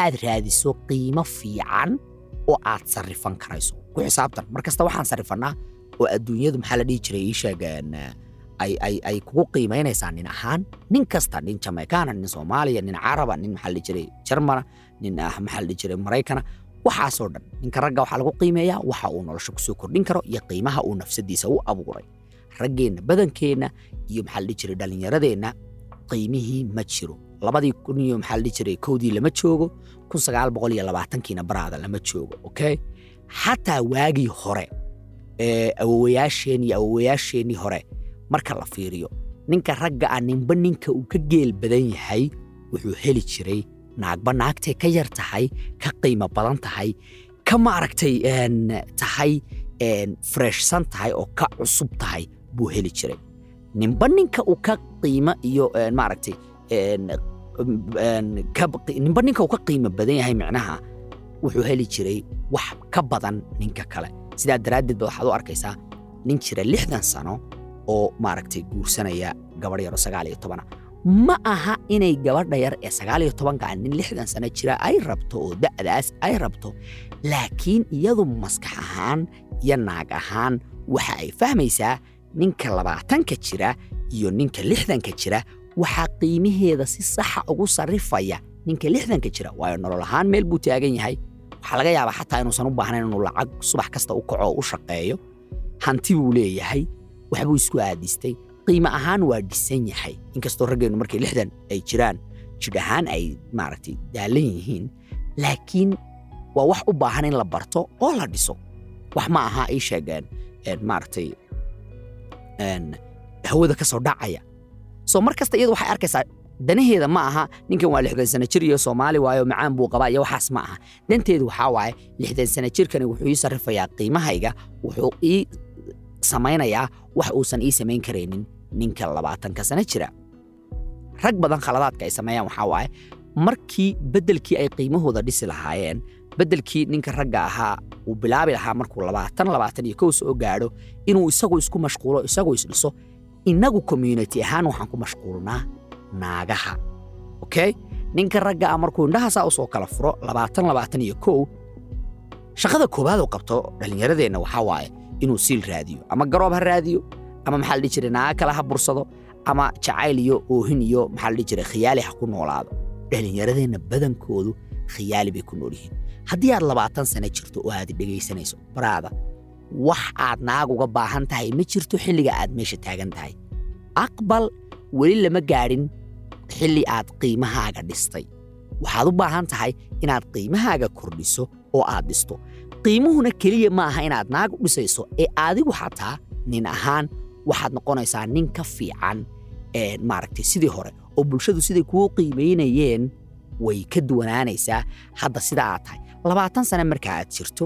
aad raadiso qiimo fiican oo aad sarrifan karayso. Ku xisaabtan mar kasta waxaan sarrifannaa oo adduunyadu maxaa la dhihi jiray ii sheegeen ay kugu qiimaynaysaa nin ahaan. Nin kasta nin jamaykana nin soomaaliya nin caraba nin maxaa la dhihi jiray jarmana nin ah maxaa la dhihi jiray maraykana waxaasoo dhan ninka ragga waxaa lagu qiimeeyaa waxa uu nolosha ku soo kordhin karo iyo qiimaha uu nafsadiisa u abuuray. Raggeenna badankeenna iyo maxaa la dhihi jiray dhallinyaradeenna qiimihii ma jiro. Labadii kun iyo maxaa la dhihi jiray kowdii lama joogo kun sagaal boqol iyo labaatankiina baraada lama joogo okay? Xataa waagii hore ee awowayaasheen iyo awowayaasheenii hore marka la fiiriyo ninka ragga ah ninba ninka uu ka geel badan yahay wuxuu heli jiray naagba naagtay ka yar tahay ka qiimo badan tahay ka maaragtay tahay freshsan tahay oo ka cusub tahay buu heli jiray. Ninba ninka uu ka qiimo iyo maaragtay ninba ninka uu ka qiimo badan yahay micnaha wuxuu heli jiray wax ka badan ninka kale. Sidaa daraaddeed ba waxaad u arkaysaa nin jira lixdan sano oo maaragtay guursanaya gabadh iyo tobana ma aha inay gabadha yar ee sagaal iyo tobankaa nin lixdan sano jira ay rabto oo da'daas ay rabto. Laakiin iyadu maskax ahaan iyo naag ahaan waxa ay fahmaysaa ninka labaatanka jira iyo ninka lixdanka jira waxaa qiimaheeda si saxa ugu sarrifaya ninka lixdanka jira. Waayo nolol ahaan meel buu taagan yahay. Waxaa laga yaabaa xataa inuusan u baahnayn inuu lacag subax kasta u kaco oo u shaqeeyo. Hanti buu leeyahay waxbuu isku aadistay. Qiimo ahaan waa dhisan yahay. Inkastoo raggeennu markay lixdan ay jiraan jidh ahaan ay maaragtay daalan yihiin laakiin waa wax u baahan in la barto oo la dhiso. Wax ma aha ii sheegeen maaragtay hawada ka soo dhacaya. Soo mar kasta waxay arkaysaa danaheeda ma aha ninkan waa lixdan sano jir iyo soomaali waayo macaan buu qabaa iyo waxaas ma aha. Danteedu waxaa waaye lixdan sano jirkani wuxuu ii sarrifayaa qiimahayga wuxuu ii samaynayaa wax uusan ii samayn karaynin ninka labaatanka sano jira. Rag badan khaladaadka ay sameeyaan waxaa waaye markii beddelkii ay qiimahooda dhisi lahaayeen beddelkii ninka ragga ahaa uu bilaabi lahaa markuu labaatan labaatan iyo kow soo gaadho inuu isagu isku mashquulo isagu isdhiso innagu community ahaan waxaan ku mashquulnaa naagaha. Okay ninka ragga ah markuu indhahaasaa u soo kala furo labaatan labaatan iyo kow shaqada koowaad oo qabto dhallinyaradeenna waxaa waaye inuu siil raadiyo. Ama garoob ha raadiyo ama maxaa dhihi jiray naaga kale ha bursado ama jacayl iyo oohin iyo maxaa dhihi jiray khiyaali ha ku noolaado. Dhallinyaradeenna badankoodu khiyaali bay ku nool yihiin haddii aad labaatan sano jirto oo aad dhegaysanayso baraada wax aad naag uga baahan tahay ma jirto xilliga aad meesha taagan tahay. Aqbal weli lama gaadhin xilli aad qiimahaaga dhistay. Waxaad u baahan tahay inaad qiimahaaga kordhiso oo aad dhisto qiimuhuna keliya ma aha inaad naag u dhisayso ee adigu xataa nin ahaan waxaad noqonaysaa nin ka fiican. Maaragtay sidii hore oo bulshadu siday kuu qiimaynayeen way ka duwanaanaysaa. Hadda sida aad tahay labaatan sane marka aad jirto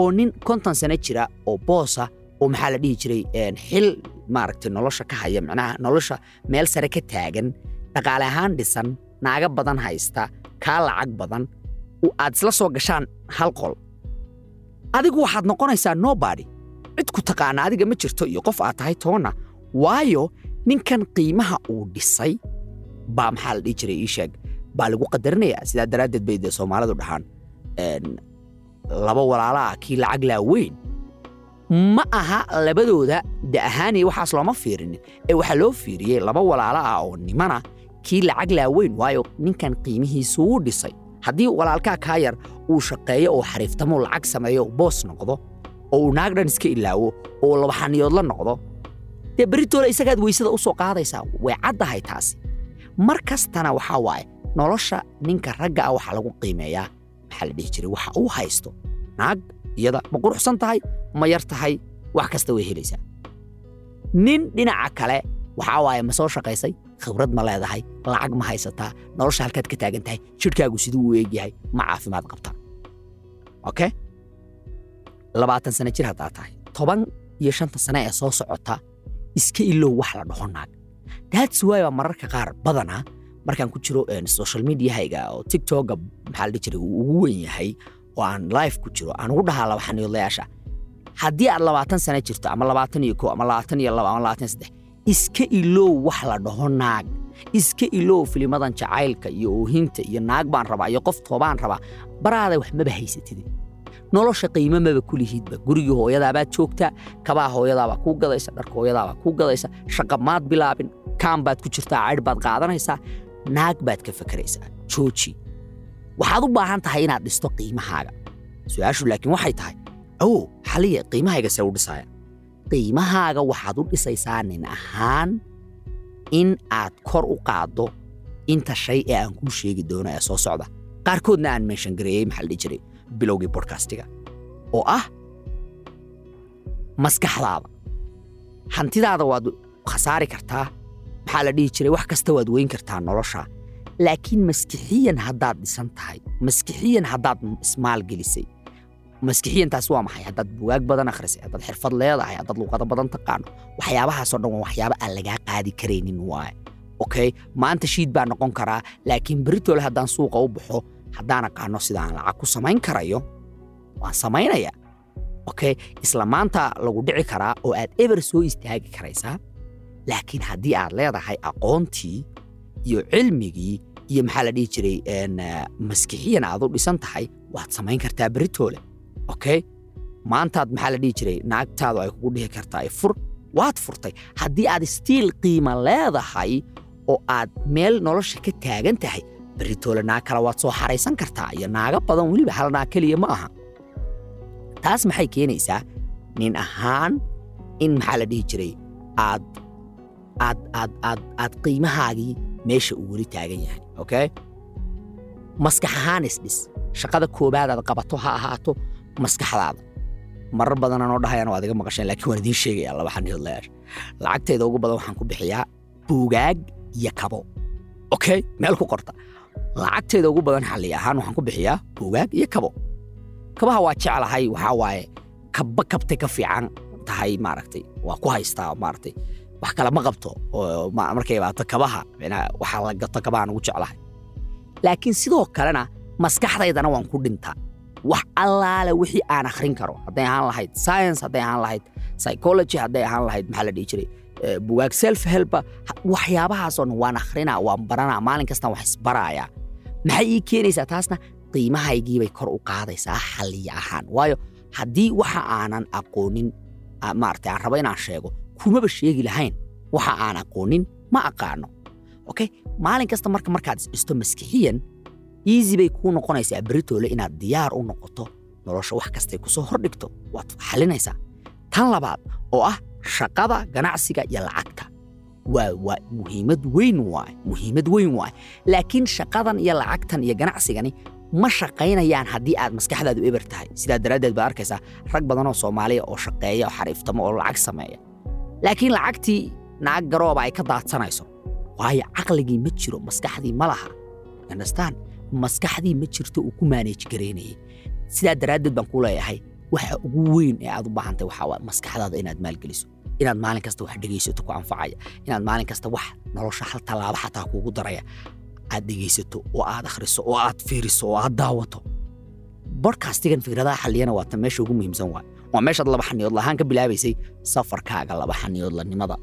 oo nin konton sano jira oo boosa oo maxaa la dhihi jiray xil maaragtay nolosha ka haya macnaha nolosha meel sare ka taagan dhaqaale ahaan dhisan naaga badan haysta kaa lacag badan aad isla soo gashaan hal qol adigu waxaad noqonaysaa nobody. Cid ku taqaana adiga ma jirto iyo qof aad tahay toonna waayo ninkan qiimaha uu dhisay baa maxaa la dhihi jiray ii sheeg. Baa lagu qadarinayaa. Sidaa daraaddeed bay dee soomaalidu dhahaan. Laba walaala ah kii lacag laaweyn ma aha labadooda da ahaaniya waxaas looma fiirinin. Ee waxaa loo fiiriyey laba walaala ah oo nimana kii lacag laaweyn waayo ninkan qiimihiisu wuu dhisay haddii walaalkaa kaa yar uu shaqeeyo oo xariiftamo lacag sameeyo boos noqdo oo uu naag dhan iska ilaawo oo labaxaniyoodla noqdo dee beritoole isagaad weysada u soo qaadaysaa way caddahay taasi. Mar kastana waxaa waaye nolosha ninka ragga ah waxaa lagu qiimeeyaa. Maxaa la dhihi jiray? Waxa uu haysto. Naag iyada ma quruxsan tahay ma yar tahay wax kasta way helaysaa. Nin dhinaca kale waxaa waaye ma soo shaqaysay? Khibrad ma leedahay lacag ma haysataa nolosha halkaad ka taagan tahay jidhkaagu siduu u eegyahay ma caafimaad qabtaa. Okay labaatan sano jir haddaa tahay. Toban iyo shanta sane ee soo socota iska ilow wax la dhaho naag daats waay baa mararka qaar badanaa markaan ku jiro social mediahayga oo tiktoka maxaa la jiray ugu weyn yahay oo aan live ku jiro aan ugu dhahaa laba haddii aad labaatan sano jirto ama labaatan iyo kow ama labaatan iyo laba ama labaatan saddex iska ilow wax la dhaho naag. Iska ilow filimadan jacaylka iyo oohinta iyo naag baan rabaa iyo qof toobaan rabaa. Baraada wax maba haysatid nolosha qiimo maba ku gurigii hooyadaabaad joogtaa kabaa hooyadaabaa kuu gadaysa dharka hooyadaabaa kuu gadaysa shaqa maad bilaabin kaan baad ku jirtaa caydh baad qaadanaysaa naag baad ka fakaraysaa. Jooji waxaad u baahan tahay inaad dhisto qiimahaaga. Su'aashu laakiin waxay tahay ow xaliya qiimahayga see u dhisaya qiimahaaga waxaad u dhisaysaa nin ahaan in aad kor u qaaddo inta shay ee aan kuu sheegi doono ee soo socda. Qaarkoodna aan meenshan gareeyey maxaa la dhihi jiray bilowgii bodkastiga oo ah maskaxdaada. Hantidaada waad khasaari kartaa maxaa la dhihi jiray wax kasta waad weyn kartaa nolosha. Laakiin maskixiyan haddaad dhisan tahay maskixiyan haddaad ismaal gelisay maskixiyantaas waa maxay? Haddaad bugaag badan akhrisay haddaad xirfad leedahay haddaad luuqado badan taqaano waxyaabahaasoo dhan waa waxyaaba aan lagaa qaadi karaynin waaye. Okay maanta shiid baa noqon karaa laakiin beritole haddaan suuqa u baxo haddaan aqaano sidaan lacag ku samayn karayo waan samaynaya okay isla maanta lagu dhici karaa oo aad eber soo istaagi karaysaa laakiin haddii aad leedahay aqoontii iyo cilmigii iyo maxaa la dhihi jiray maskixiyan aad u dhisan tahay waad samayn kartaa beritoole okay maantaad maxaa la dhihi jiray naagtaadu ay kugu dhihi kartaa fur waad furtay haddii aad stiil qiima leedahay oo aad meel nolosha ka taagan tahay beritoole naag kale waad soo xaraysan kartaa iyo naaga badan weliba hal naag keliya ma aha taas maxay keenaysaa nin ahaan in maxaa la dhihi jiray aad aad aad aad aad qiimahaagii meesha uu weli taagan yahay okay maskax ahaan isdhis shaqada koobaad aad qabato ha ahaato maskaxdaada. Marar badan anoo dhahayaan waad iga maqasheen laakiin waan idiin sheegayaa laba xaniyood layaasha lacagteeda ugu badan waxaan ku bixiyaa buugaag iyo kabo. Okay meel ku qorta. Lacagteeda ugu badan xalli ahaan waxaan ku bixiyaa buugaag iyo kabo. Kabaha waa jeclahay waxaa waaye kabba kabtay ka fiican tahay maaragtay. Waa ku haystaa maaragtay. Wax kale ma qabto markay baato kabaha waxaa la gato kabahaan ugu jeclahay. Laakiin sidoo kalena maskaxdaydana waan ku dhintaa wax allaale wixii aan akhrin karo. Hadday ahaan lahayd science hadday ahaan lahayd psychology hadday ahaan lahayd maxaa la dhihi jiray bugaag self helpa waxyaabahaasoo waan akhrinaa waan baranaa maalin kastaan wax isbaraaya. Maxay ii keenaysaa? Taasna qiimahaygiibay kor u qaadaysaa xalliya ahaan. Waayo haddii waxa aanan aqoonin maaragtay aan rabo inaan sheego kumaba sheegi lahayn waxa aan aqoonin ma aqaano. Okay? Maalin kasta marka markaad isdhisto maskixiyan easy bay kuu noqonaysaa beritoole inaad diyaar u noqoto nolosha wax kastay ku soo hordhigto. Waad xalinaysaa. Tan labaad oo ah shaqada ganacsiga iyo lacagta. Muhiimad weyn waay muhiimad weyn waay. Laakiin shaqadan iyo lacagtan iyo ganacsigani ma shaqaynayaan haddii aad maskaxdaadu eber tahay. Sidaa daraaddeed baad arkaysaa rag badanoo soomaaliya oo shaqeeya oo xariiftamo oo lacag sameeya. Laakiin lacagtii naag garooba ay ka daadsanayso. Waayo caqligii ma jiro maskaxdii ma laha. Understand maskaxdii ma jirto uu ku maaneej garaynayay sidaa daraaddeed baan ku leeyahay waxa ugu weyn ee aad u baahantahay waxaa maskaxdaada inaad maalgeliso. Inaad maalin kasta wax dhegaysato ku anfacaya. Inaad maalin kasta wax nolosha hal tallaabo xataa kuugu daraya. Aad dhegaysato oo aad akhriso oo aad fiiriso oo aad daawato. Bodkastigan fikradaha xalliyana waa tan meesha ugu muhiimsan waay waa meeshaad laba xaniyood lahaan ka bilaabaysay safarkaaga laba xaniyoodlanimada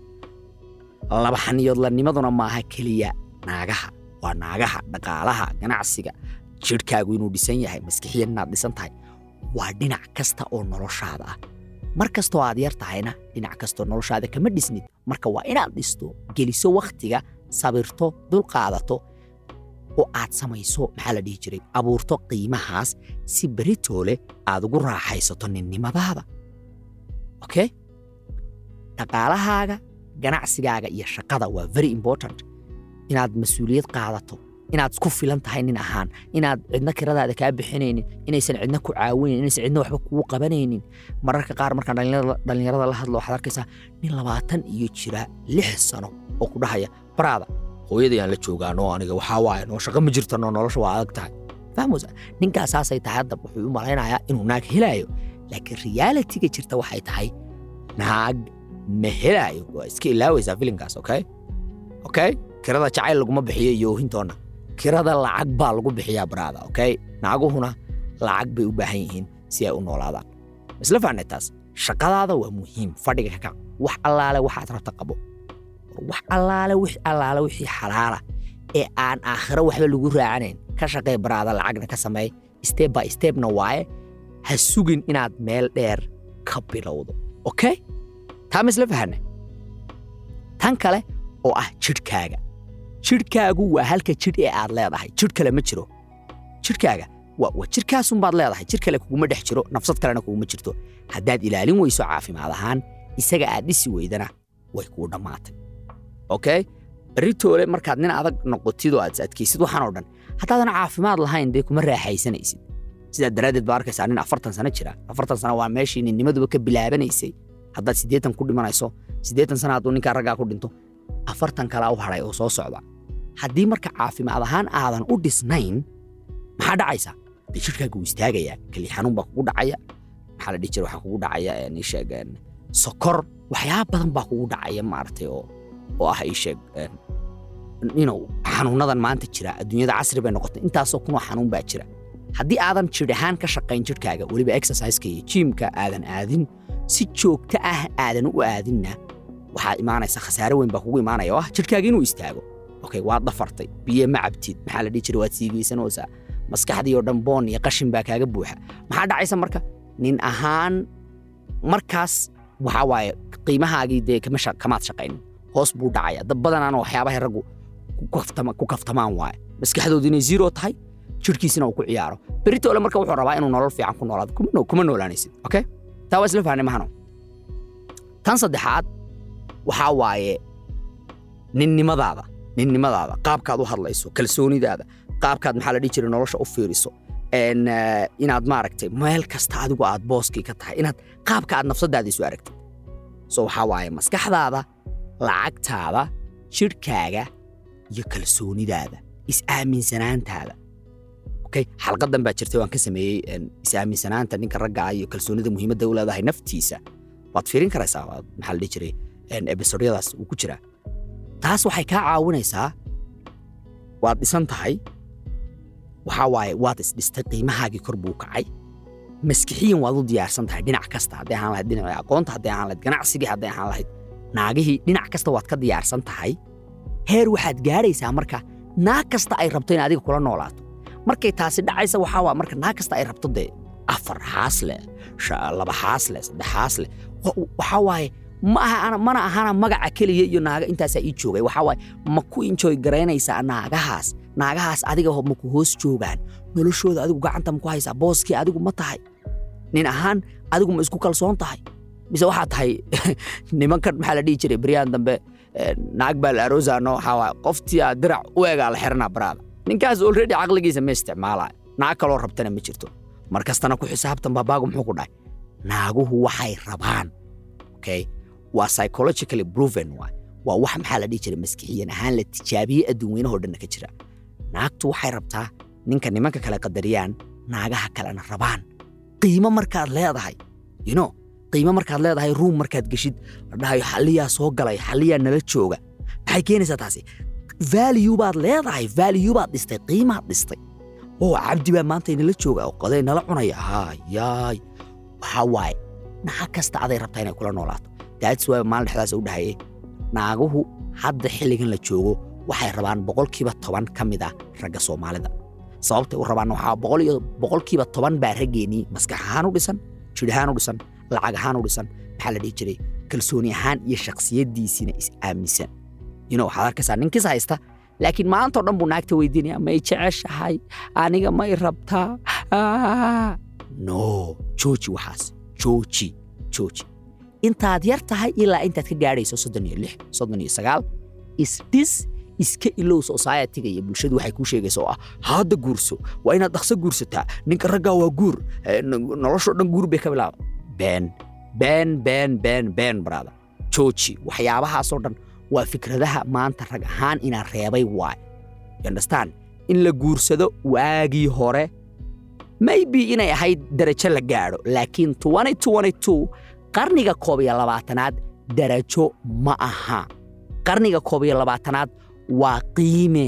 laba xaniyoodlanimaduna maaha keliya naagaha waa naagaha dhaqaalaha ganacsiga. Jidhkaagu inuu dhisan yahay maskixiyan inaad dhisan tahay waa dhinac kasta oo noloshaada ah. Mar kastoo aad yar tahayna dhinac kastoo noloshaada kama dhisnid. Marka waa inaad dhisto geliso wakhtiga sabirto dulqaadato oo aad samayso maxaa la dhihi jiray? Abuurto qiimahaas si beritoole aad ugu raaxaysato ninnimadaada okay? Dhaqaalahaaga ganacsigaaga iyo shaqada waa very important inaad mas'uuliyad qaadato inaad isku filan tahay nin ahaan inaad cidna kiradaada kaa bixinaynin inaysan cidna ku caawinayn inaysan cidna waxba kugu qabanaynin. Mararka qaar markaan dhallinyarada la hadlo waxaad arkaysaa nin labaatan iyo jira lix sano oo ku dhahaya baraada hooyadayaan la joogaano aniga waxaa waaye noo shaqo ma jirtano nolosha waa adag tahay. Fahmaysa ninkaas tahay hadda wuxuu u malaynayaa inuu naag helaayo laakiin realitiga jirta waxay tahay naag ma helaayo waa iska ilaawaysaa filinkaas okay? Okay kirada jacayl laguma bixiyo iyo oohintoonna kirada lacag baa lagu bixiyaa baraada okay? Naaguhuna lacag bay u baahan yihiin si ay u noolaadaan. Isla fahnay taas shaqadaada waa muhiim. Fadhiga ka wax allaale waxaad rabta qabo. Wax allaale wix allaale wixii xalaala ee aan aakhiro waxba lagu raacanayn ka shaqee baraada lacagna ka sameey step by stepna waaye ha sugin inaad meel dheer ka bilowdo okay? Taa ma isla fahanay. Tan kale oo ah jidhkaaga jidhkaagu waa halka jidh ee aad leedahay. Jidh kale ma jiro. Jidhkaaga waa jidhkaasunbaad leedahay. Jidh kale kuguma dhex jiro. Nafsad kalena kuguma jirto. Haddaad ilaalin weyso caafimaad ahaan isaga aad dhisi weydana way kuu dhammaatay okay beritoole markaad nin adag noqotid oo aad adkaysid waxaan dhan haddaadan caafimaad lahayn dee kuma raaxaysanaysid. Sidaa daraaddeed baa arkaysaa nin afartan sano jira. Afartan sano waa meeshii ninnimaduba ka bilaabanaysay. Haddaad siddeetan ku dhimanayso siddeetan sana hadduu ninkaa raggaa ku dhinto afartan kalaa u hadhay oo soo socda haddii marka caafimaad ahaan aadan u dhisnayn maxaa dhacaysa? Dee jidhkaaga wuu istaagayaa keli xanuun baa kugu dhacaya. Maxaa la dhihi jira waxaa kugu dhacaya een, ii sheeg een, sokor. Waxyaaba badan baa kugu dhacaya maaragtay oo oo ah ii sheeg een, inuu xanuunadan maanta jira. Adduunyada casri bay noqotay. Intaasoo kunoo xanuun baa jira. Haddii aadan jidh ka shaqayn jidhkaaga weliba exerciseka iyo jiimka aadan aadin si joogto ah aadan u aadinna waxaa imaanaysa khasaare weyn baa kugu imaanaya. Oo ah jidhkaaga inuu istaago okay waad dhafartay biyo ma cabtid. Maxaa la dhihi jira waad siigaysanoosaa maskaxdii oo dhan boon iyo qashin baa kaaga buuxa. Maxaa dhacaysa marka? Nin ahaan markaas waxaa waaye qiimahaagii dee kamaad shaqaynin. Hoos buu dhacaya. Dad badanaana waxyaabahay raggu ku kaftama- ku kaftamaan waaye. Maskaxdoodu inay zero tahay jidhkiisina uu ku ciyaaro. Berito marka wuxuu rabaa inuu nolol fiican ku noolaado. Kuma noo- kuma noolaanaysid okay? Taa waa isla fahnay mahano tan saddexaad waxaa waaye ninnimadaada ninnimadaada qaabkaad u hadlayso kalsoonidaada qaabkaad maxaa la dhihi jiray nolosha u fiiriso. Eh, inaad maaragtay meel kasta adigu aad booskii ka tahay inaad qaabka aad nafsadaada isu aragtid so waxaa waaye maskaxdaada lacagtaada jidhkaaga iyo kalsoonidaada is-aaminsanaantaada okay? Xalqadan baa jirtay waan ka sameeyey is-aaminsanaanta ninka ragga ah iyo kalsoonida muhiimadda u leedahay naftiisa. Waad fiirin karaysaa maxaa la dhihi jiray ebisodyadaas uu ku jiraa taas waxay kaa caawinaysaa waad dhisan tahay. Waxaa waaye waad isdhistay qiimahaagii kor buu kacay. Maskixiyan waad u diyaarsan tahay dhinac kasta hadday ahaan lahayd dhinaca aqoonta hadday ahaan lahayd ganacsigii hadday ahaan lahayd naagihii dhinac kasta waad ka diyaarsan tahay. Heer waxaad gaadhaysaa marka naag kasta ay rabto in adiga kula noolaato. Markay taasi dhacaysa waxaa waa marka naag kasta ay rabto dee afar xaas laba xaas saddex xaas waxaa waaye mana ahana magaca keliya iyo naaga intaasaa ii joogay. Waxaa waaye ma ku enjoy garaynaysaa naagahaas. Naagahaas adiga ho- ma ku hoos joogaan. Noloshooda adigu gacanta ma ku haysaa. Booskii adigu ma tahay. Nin ahaan adigu ma isku kalsoon tahay. Mise waxaa tahay nimankan maxaa la dhihi jiray? Beryaan dambe eh, naag baa la aroosaano waxaa waaye qoftii aa dirac u egaa la xiranaa baraada ninkaas already caqligiisa ma isticmaalaa. Naag kaloo rabtana ma jirto. Mar ku xisaabtan baabaagu muxuu ku dhahay naaguhu waxay rabaan. Okay waa psychologically proven waay. Waa wax maxaa la dhihi jiray? Maskixiyan ahaan la tijaabiyey adduun weynahoo dhanna ka jira. Naagtu waxay rabtaa ninka nimanka kale qadariyaan naagaha kalena rabaan. Qiimo markaad leedahay know qiimo markaad leedahay ruum markaad geshid la dhahayo xalliyaa soo galay xalliyaa nala jooga. Maxay keenaysaa taasi? Value baad leedahay value baad dhistay qiimaad dhistay. Oo cabdi baa maanta inala jooga oo qoday nala cunaya. Hayaay waxaa waaye naag kasta aday rabtaa inay kula noolaato that's why maalin dhexdaas u dhahayay naaguhu hadda xilligan la joogo waxay rabaan boqolkiiba toban ka mid ah ragga soomaalida. Sababtay u rabaan waxaa boqolkiiba toban baa raggeenii maskax ahaan u dhisan jidh ahaan u dhisan lacag ahaan u dhisan maxaa la dhihi jiray? Kalsooni ahaan iyo shakhsiyaddiisiina is aaminsan you know waxaad arkaysaa ninkiis haysta laakiin maanta oo dhan buu naagta weydiinaya may jeceshahay aniga may rabtaa. Ah. no jooji waxaas jooji jooji intaad yar tahay ilaa intaad ka gaadhayso soddon iyo lix soddon iyo sagaal. Isdhis iska ilow society-ga iyo bulshadu waxay kuu sheegaysa oo ah hadda guurso waa inaad dhaqso guursataa ninka raggaa waa guur noloshoo dhan guur bay ka bilaaba been been been been been brada jooji waxyaabahaasoo dhan waa fikradaha maanta rag ahaan inaan reebay waay understand? In la guursado waagii hore maybe inay ahayd darajo la gaadho laakiin 2022 qarniga koob iyo labaatanaad darajo ma aha. Qarniga koob iyo labaatanaad waa qiime.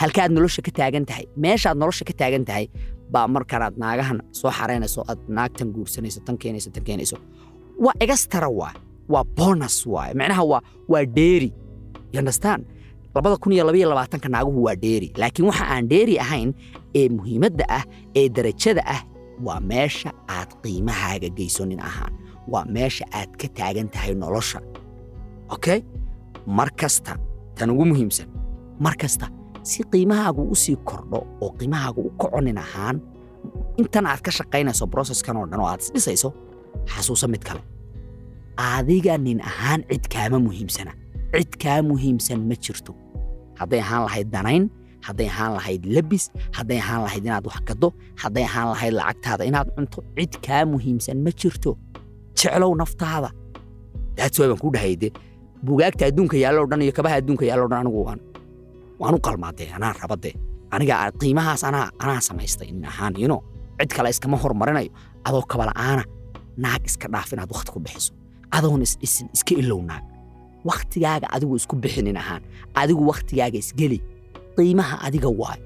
Halkaad nolosha ka taagan tahay meeshaad nolosha ka taagan tahay baa markanaad naagahan soo xaraynayso aad naagtan guursanayso tan keenayso tan keenayso. Waa egastara waa waa bonus waay macnaha waa waa dheeri. Understand? Labada kun iyo labaiyo labaatanka naaguhu waa dheeri. Laakiin waxa aan dheeri ahayn ee muhiimadda ah ee darajada ah waa meesha aad qiimahaaga geyso nin ahaan waa meesha aad ka taagan tahay nolosha okay mar kasta tan ugu muhiimsan mar kasta si qiimahaagu u sii kordho oo qiimahaagu u kaco nin ahaan intan aad ka shaqaynayso broseskan oo dhan oo aad isdhisayso xasuusa mid kale adiga nin ahaan cid kaama muhiimsana cid kaa muhiimsan ma jirto hadday ahaan lahayd danayn hadday ahaan lahayd labis hadday ahaan lahayd inaad wax gaddo hadday ahaan lahayd lacagtaada inaad cunto cid kaa muhiimsan ma jirto jeclow naftaada. Daats waa baan ku dhahay de bugaagta adduunka yaalloo dhan iyo kabaha adduunka yaalloo dhan anigu waan waan u qalmaadee anaan raba dee aniga qiimahaas anaa anaa samaystay nin ahaan yino cid kale iskama hormarinayo adoo kabala'aana naag iska dhaaf inaad wakhti ku bixiso. Adoon isdhisin iska ilow naag wakhtigaaga adigu isku bixinin ahaan adigu wakhtigaaga isgeli qiimaha adiga waayo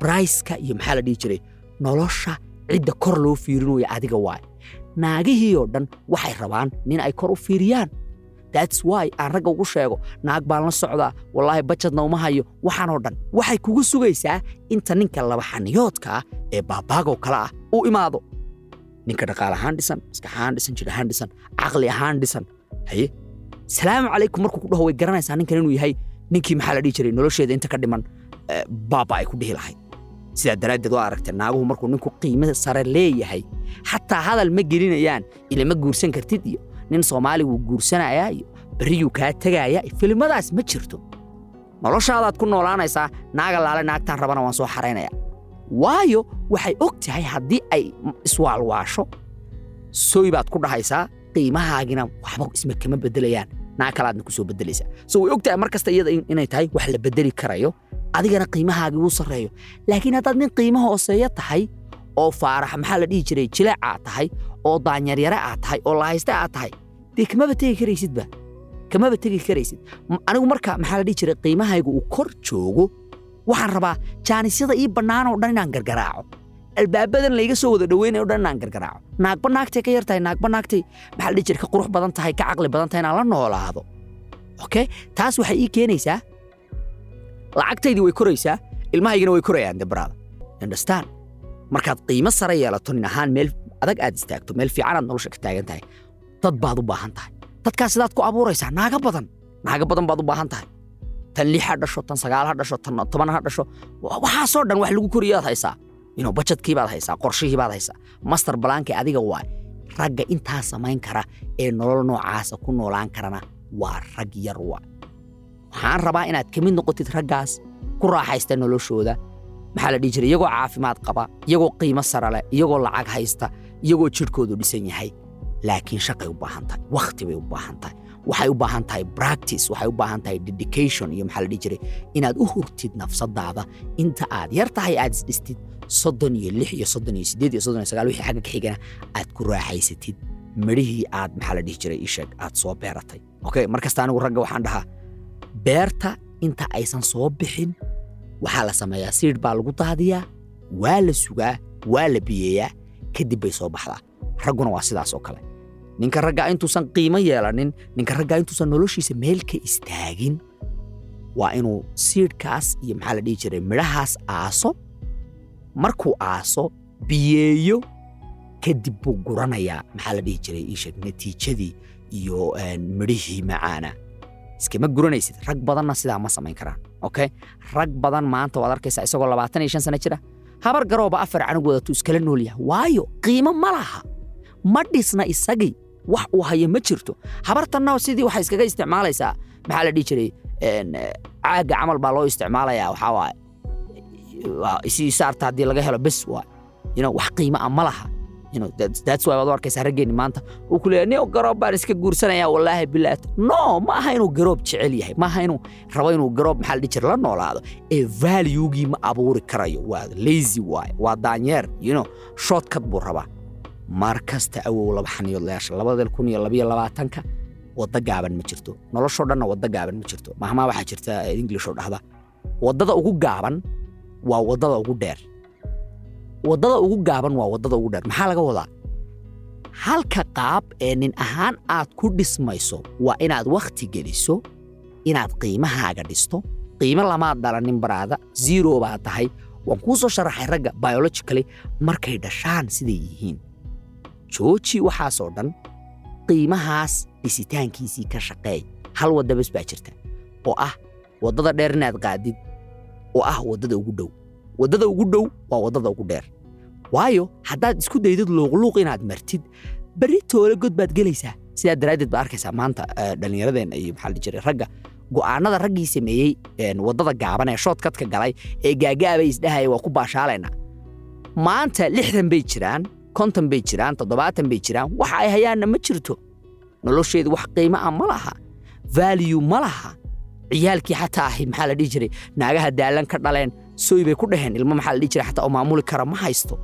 braiska iyo maxaa la dhihi jiray nolosha cidda kor loo fiirinayo adiga waayo naagihii oo dhan waxay rabaan nin ay kor u fiiriyaan. Thats why aan ragga ugu sheego naag baan la socdaa. Wallaahi bajadna uma hayo. Waxaanoo dhan waxay kugu sugaysaa inta ninka laba xaniyoodka ah ee baabaagow kale ah uu imaado. Ninka dhaqaal ahaan dhisan maskax ahaan dhisan jir ahaan dhisan caqli ahaan dhisan haye? Salaamu calaykum markuu ku dhaho way garanaysaa ninkan inuu yahay. Ninkii maxaa la dhihi jiray nolosheeda inta ka dhiman baaba ay ku dhihi lahayd sidaa daraaddeed waa aragtay naaguhu markuu ninku qiimo sare leeyahay xataa hadal ma gelinayaan ilama guursan kartid iyo nin soomaali wuu guursanayaa iyo berriyuu kaa tegaaya filimadaas ma jirto. Noloshaadaad ku noolaanaysaa naaga laale naagtaan rabana waan soo xaraynaya waayo waxay og tahay haddii ay iswaalwaasho soy baad ku dhahaysaa qiimahaagina waxba isma kama beddelayaan naag kalaadna ku soo beddelaysaa so way og tahay mar iyada inay tahay wax la beddeli karayo adigana qiimahaagii wuu sarreeyo. Laakiin haddaad nin qiimo hooseeya tahay oo faarax maxaa la dhihi jiray jileec aad tahay oo daanyaryare aad tahay oo lahayste aad tahay dee kamaba tegi karaysidba kamaba tegi karaysid. Anigu marka maxaa la dhihi jiray qiimahaygu uu kor joogo waxaan rabaa jaanisyada ii bannaan oo dhan inaan gargaraaco albaabadan layga soo wada dhoweynayo o dhan inaan gargaraaco naagba naagtay ka yar tahay naagba naagtay maxaa dhihi jiray ka qurux badan tahay ka caqli badan tahay inaan la noolaado? Okay taas waxay ii keenaysaa. Lacagtaydii way koraysaa ilmahaygina way korayaan debraada understand? Markaad qiimo sare yeelato nin ahaan meel adag aad istaagto meel fiicanaad nolosha ka taagan tahay dad baad u baahan tahay. Dadkaas sidaad ku abuuraysaa naaga badan. Naaga badan baad u baahan tahay. Tan lix ha dhasho tan sagaal ha dhasho tan toban ha dhasho. Waxaasoo dhan wax lagu koriyaad haysaa ino bajadkii baad haysaa qorshihii baad haysaa. Master balaankii adiga waay ragga intaa samayn kara ee nolol noocaasa ku noolaan karana waa rag yar waa. Waxaan rabaa inaad ka mid noqotid raggaas ku raaxaysta noloshooda. Maxaa la dhihi jiray? Iyagoo caafimaad qaba iyagoo qiimo sare leh iyagoo lacag haysta iyagoo jidhkoodu dhisan yahay. Laakiin shaqay u baahan tahay wakhti bay u baahan tahay. Waxay u baahan tahay practice waxay u baahan tahay dedication iyo maxaa la dhihi jiray? Inaad u hurtid nafsadaada. Inta aad yar tahay aad isdhistid soddon iyo lix iyo soddon iyo siddeed iyo soddon iyo sagaal wixii xagga ka aad ku raaxaysatid. Midhihii aad maxaa la dhihi jiray ii sheeg aad soo beeratay. Okay markasta anigu ragga waxaan dhahaa beerta inta aysan soo bixin waxaa la sameeyaa siidh baa lagu daadiyaa waa la sugaa waa la biyeeyaa kadib bay soo baxdaa. Ragguna waa sidaas oo kale. Ninka raggaa intuusan qiimo yeelanin ninka raggaa intuusan noloshiisa meel ka istaagin waa inuu siidhkaas iyo maxaa la dhihi jiray midhahaas aaso markuu aaso biyeeyo kadib buu guranayaa. Maxaa la dhihi jiray? Iisheeg natiijadii iyo midhihii macaana. Iskama guranaysid? Rag badanna sidaa ma samayn karaan okay? Rag badan maanta waad arkaysaa isagoo labaatan iyo shan sano jira. Habar garooba afar canug wadatuu iskala nool yahay. Waayo qiimo ma laha. Ma dhisna isagii. Wax uu hayo ma jirto. Habartanna sidii waxay iskaga isticmaalaysaa. Maxaa la dhihi jiray? Caaga camal baa loo isticmaalayaa waxaa waaye saarta haddii laga helo bes waa wax qiimo ah ma laha. You know, that's, that's why waad u arkaysaa raggeenni maanta uu ku leeyahay nin garoob baan iska guursanayaa wallaahi bilaat no ma aha inuu garoob jecel yahay ma aha inuu rabo inuu garoob maxaa la dhihi jira la noolaado. Ee valuegii ma abuuri karayo waa lazy waaye waa daanyeer know shortcut buu rabaa. Mar kasta awow laba xaniyood leesha labada kun iyo labiyo labaatanka wadda gaaban ma jirto. Noloshoo dhanna wadda gaaban ma jirto. Mahmaa waxaa jirta englishoo dhahda. Waddada ugu gaaban waa waddada ugu dheer. Waddada ugu gaaban waa waddada ugu dheer. Maxaa laga wadaa? Halka qaab ee nin ahaan aad ku dhismayso waa inaad wakhti geliso inaad qiimahaaga dhisto. Qiimo lamaad dhalanin baraada zero baa tahay. Waan kuu soo sharaxay ragga biologically markay dhashaan siday yihiin. Jooji waxaasoo dhan qiimahaas dhisitaankiisii ka shaqeey hal wadda bes baa jirta oo ah waddada dheer inaad qaadid oo ah waddada ugu dhow waddada ugu dhow waa waddada ugu dheer waayo haddaad isku daydid luuqluuq inaad martid berri toole god baad gelaysaa sidaa daraaddeed baad arkaysaa maanta dhallinyaradeenna iyo maxaa la jiray ragga go'aanada raggii sameeyey waddada gaaban ee shoodkadka galay ee gaagaabay isdhahaya waa ku baashaalaynaa maanta lixdan bay jiraan konton bay jiraan toddobaatan bay jiraan waxa ay hayaanna ma jirto nolosheedu wax qiimo ah ma laha value ma laha ciyaalkii xataa ahi maxaa la dhihi jiray? Naagaha daalan ka dhaleen sooy bay ku dhaheen. Ilmo maxaa la dhihi jira xataa oo maamuli kara ma haysto.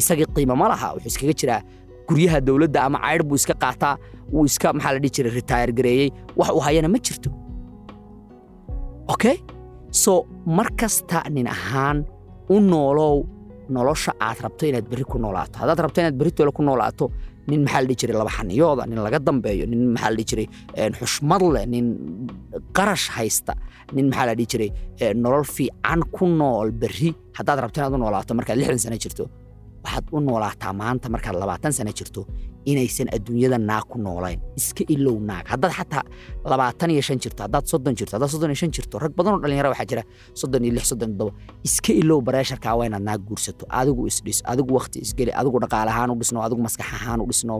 Isagii qiimo ma laha wuxuu iskaga jiraa guryaha dowladda ama caydh buu iska qaataa. Wuu iska maxaa la dhihi jiray retire gareeyey wax uu hayana ma jirto. Okay? So mar kasta nin ahaan u noolow nolosha aad rabto inaad berri ku noolaato. Haddaad rabto inaad berri ku noolaato nin maxaa la dhihi jiray laba xaniyooda nin laga dambeeyo nin maxaa la dhihi jiray xushmad leh nin qarash haysta nin maxaa la dhihi jiray nolol fiican ku nool berri. Haddaad rabto inaad u noolaato markaad lixdan sano jirto waxaad u noolaataa maanta markaad labaatan sano jirto inaysan adduunyada naag ku noolayn. Iska ilow naag. Haddaad xataa labaatan iyo shan jirto haddaad soddon jirto haddaad soddon iyo shan jirto rag badan oo dhalinyara waxaa jira soddon iyo lix soddon iyo toddoba iska ilow bareesharkaa waa inaad naag guursato. Adigu isdhis adigu wakhti isgeli adigu dhaqaale ahaan u dhisno adigu maskax ahaan u dhisno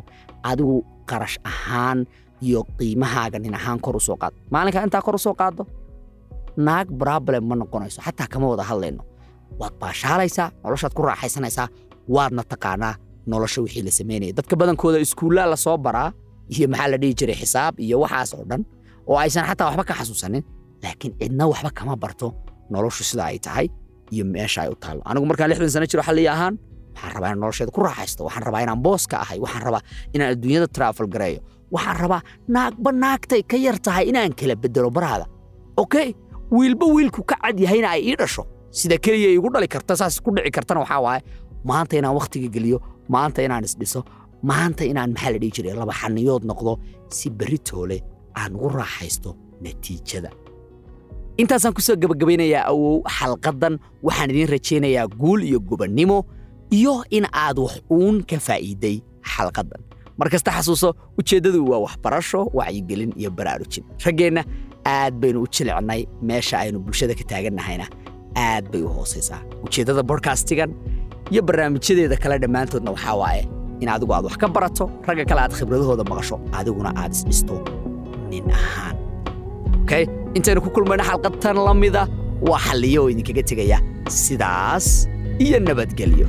adigu qarash ahaan iyo qiimahaaga nin ahaan kor u soo qaad. Maalinkaa intaa kor u soo qaado naag problem ma noqonayso. Xataa kama wada hadlayno. Waad baashaalaysaa noloshaad ku raaxaysanaysaa waadna taqaanaa nolosha wixii la samaynaya dadka badankooda iskuullaa la soo baraa iyo maxaa la dhihi jiray xisaab iyo waxaas oo dhan oo aysan xataa waxba ka xasuusanin laakiin cidna waxba kama barto noloshu sida ay tahay iyo meesha ay u taallo anigu markaan lixdan sano jiro xalliya ahaan waxaan rabaa inaan nolosheeda ku raaxaysto waxaan rabaa inaan booska ahay waxaan rabaa inaan adduunyada travel gareeyo waxaan rabaa naagba naagtay ka yar tahay inaan kala bedelo baraada okay wiilba wiilku ka cad yahayna ay ii dhasho sida keliya igu dhali karta saas ku dhici kartana waxaa waaye maanta inaan wakhtiga geliyo maanta inaan isdhiso maanta inaan maxaa la dhihi jiray laba xaniyood noqdo si berri toole aan ugu raaxaysto natiijada. Intaasaan ku soo gebagabaynayaa awow xalqaddan waxaan idiin rajaynayaa guul iyo gobannimo iyo in aad wax uun ka faa'iiday xalqaddan mar kasta xasuuso ujeeddadu waa waxbarasho wacyigelin iyo baraarujin. Raggeenna aad baynu u jilicnay meesha aynu bulshada ka taagannahayna aad bay u hoosaysaa. Ujeeddada bodkastigan iyo barnaamijyadeeda kale dhammaantoodna waxaa waaye in adigu aad wax ka barato ragga kale aad khibradahooda maqasho adiguna aad isdhisto nin ahaan. Okay? Intaynu ku kulmayno xalqadtan la mida waa xalliyo oo idinkaga tegaya sidaas iyo nabadgelyo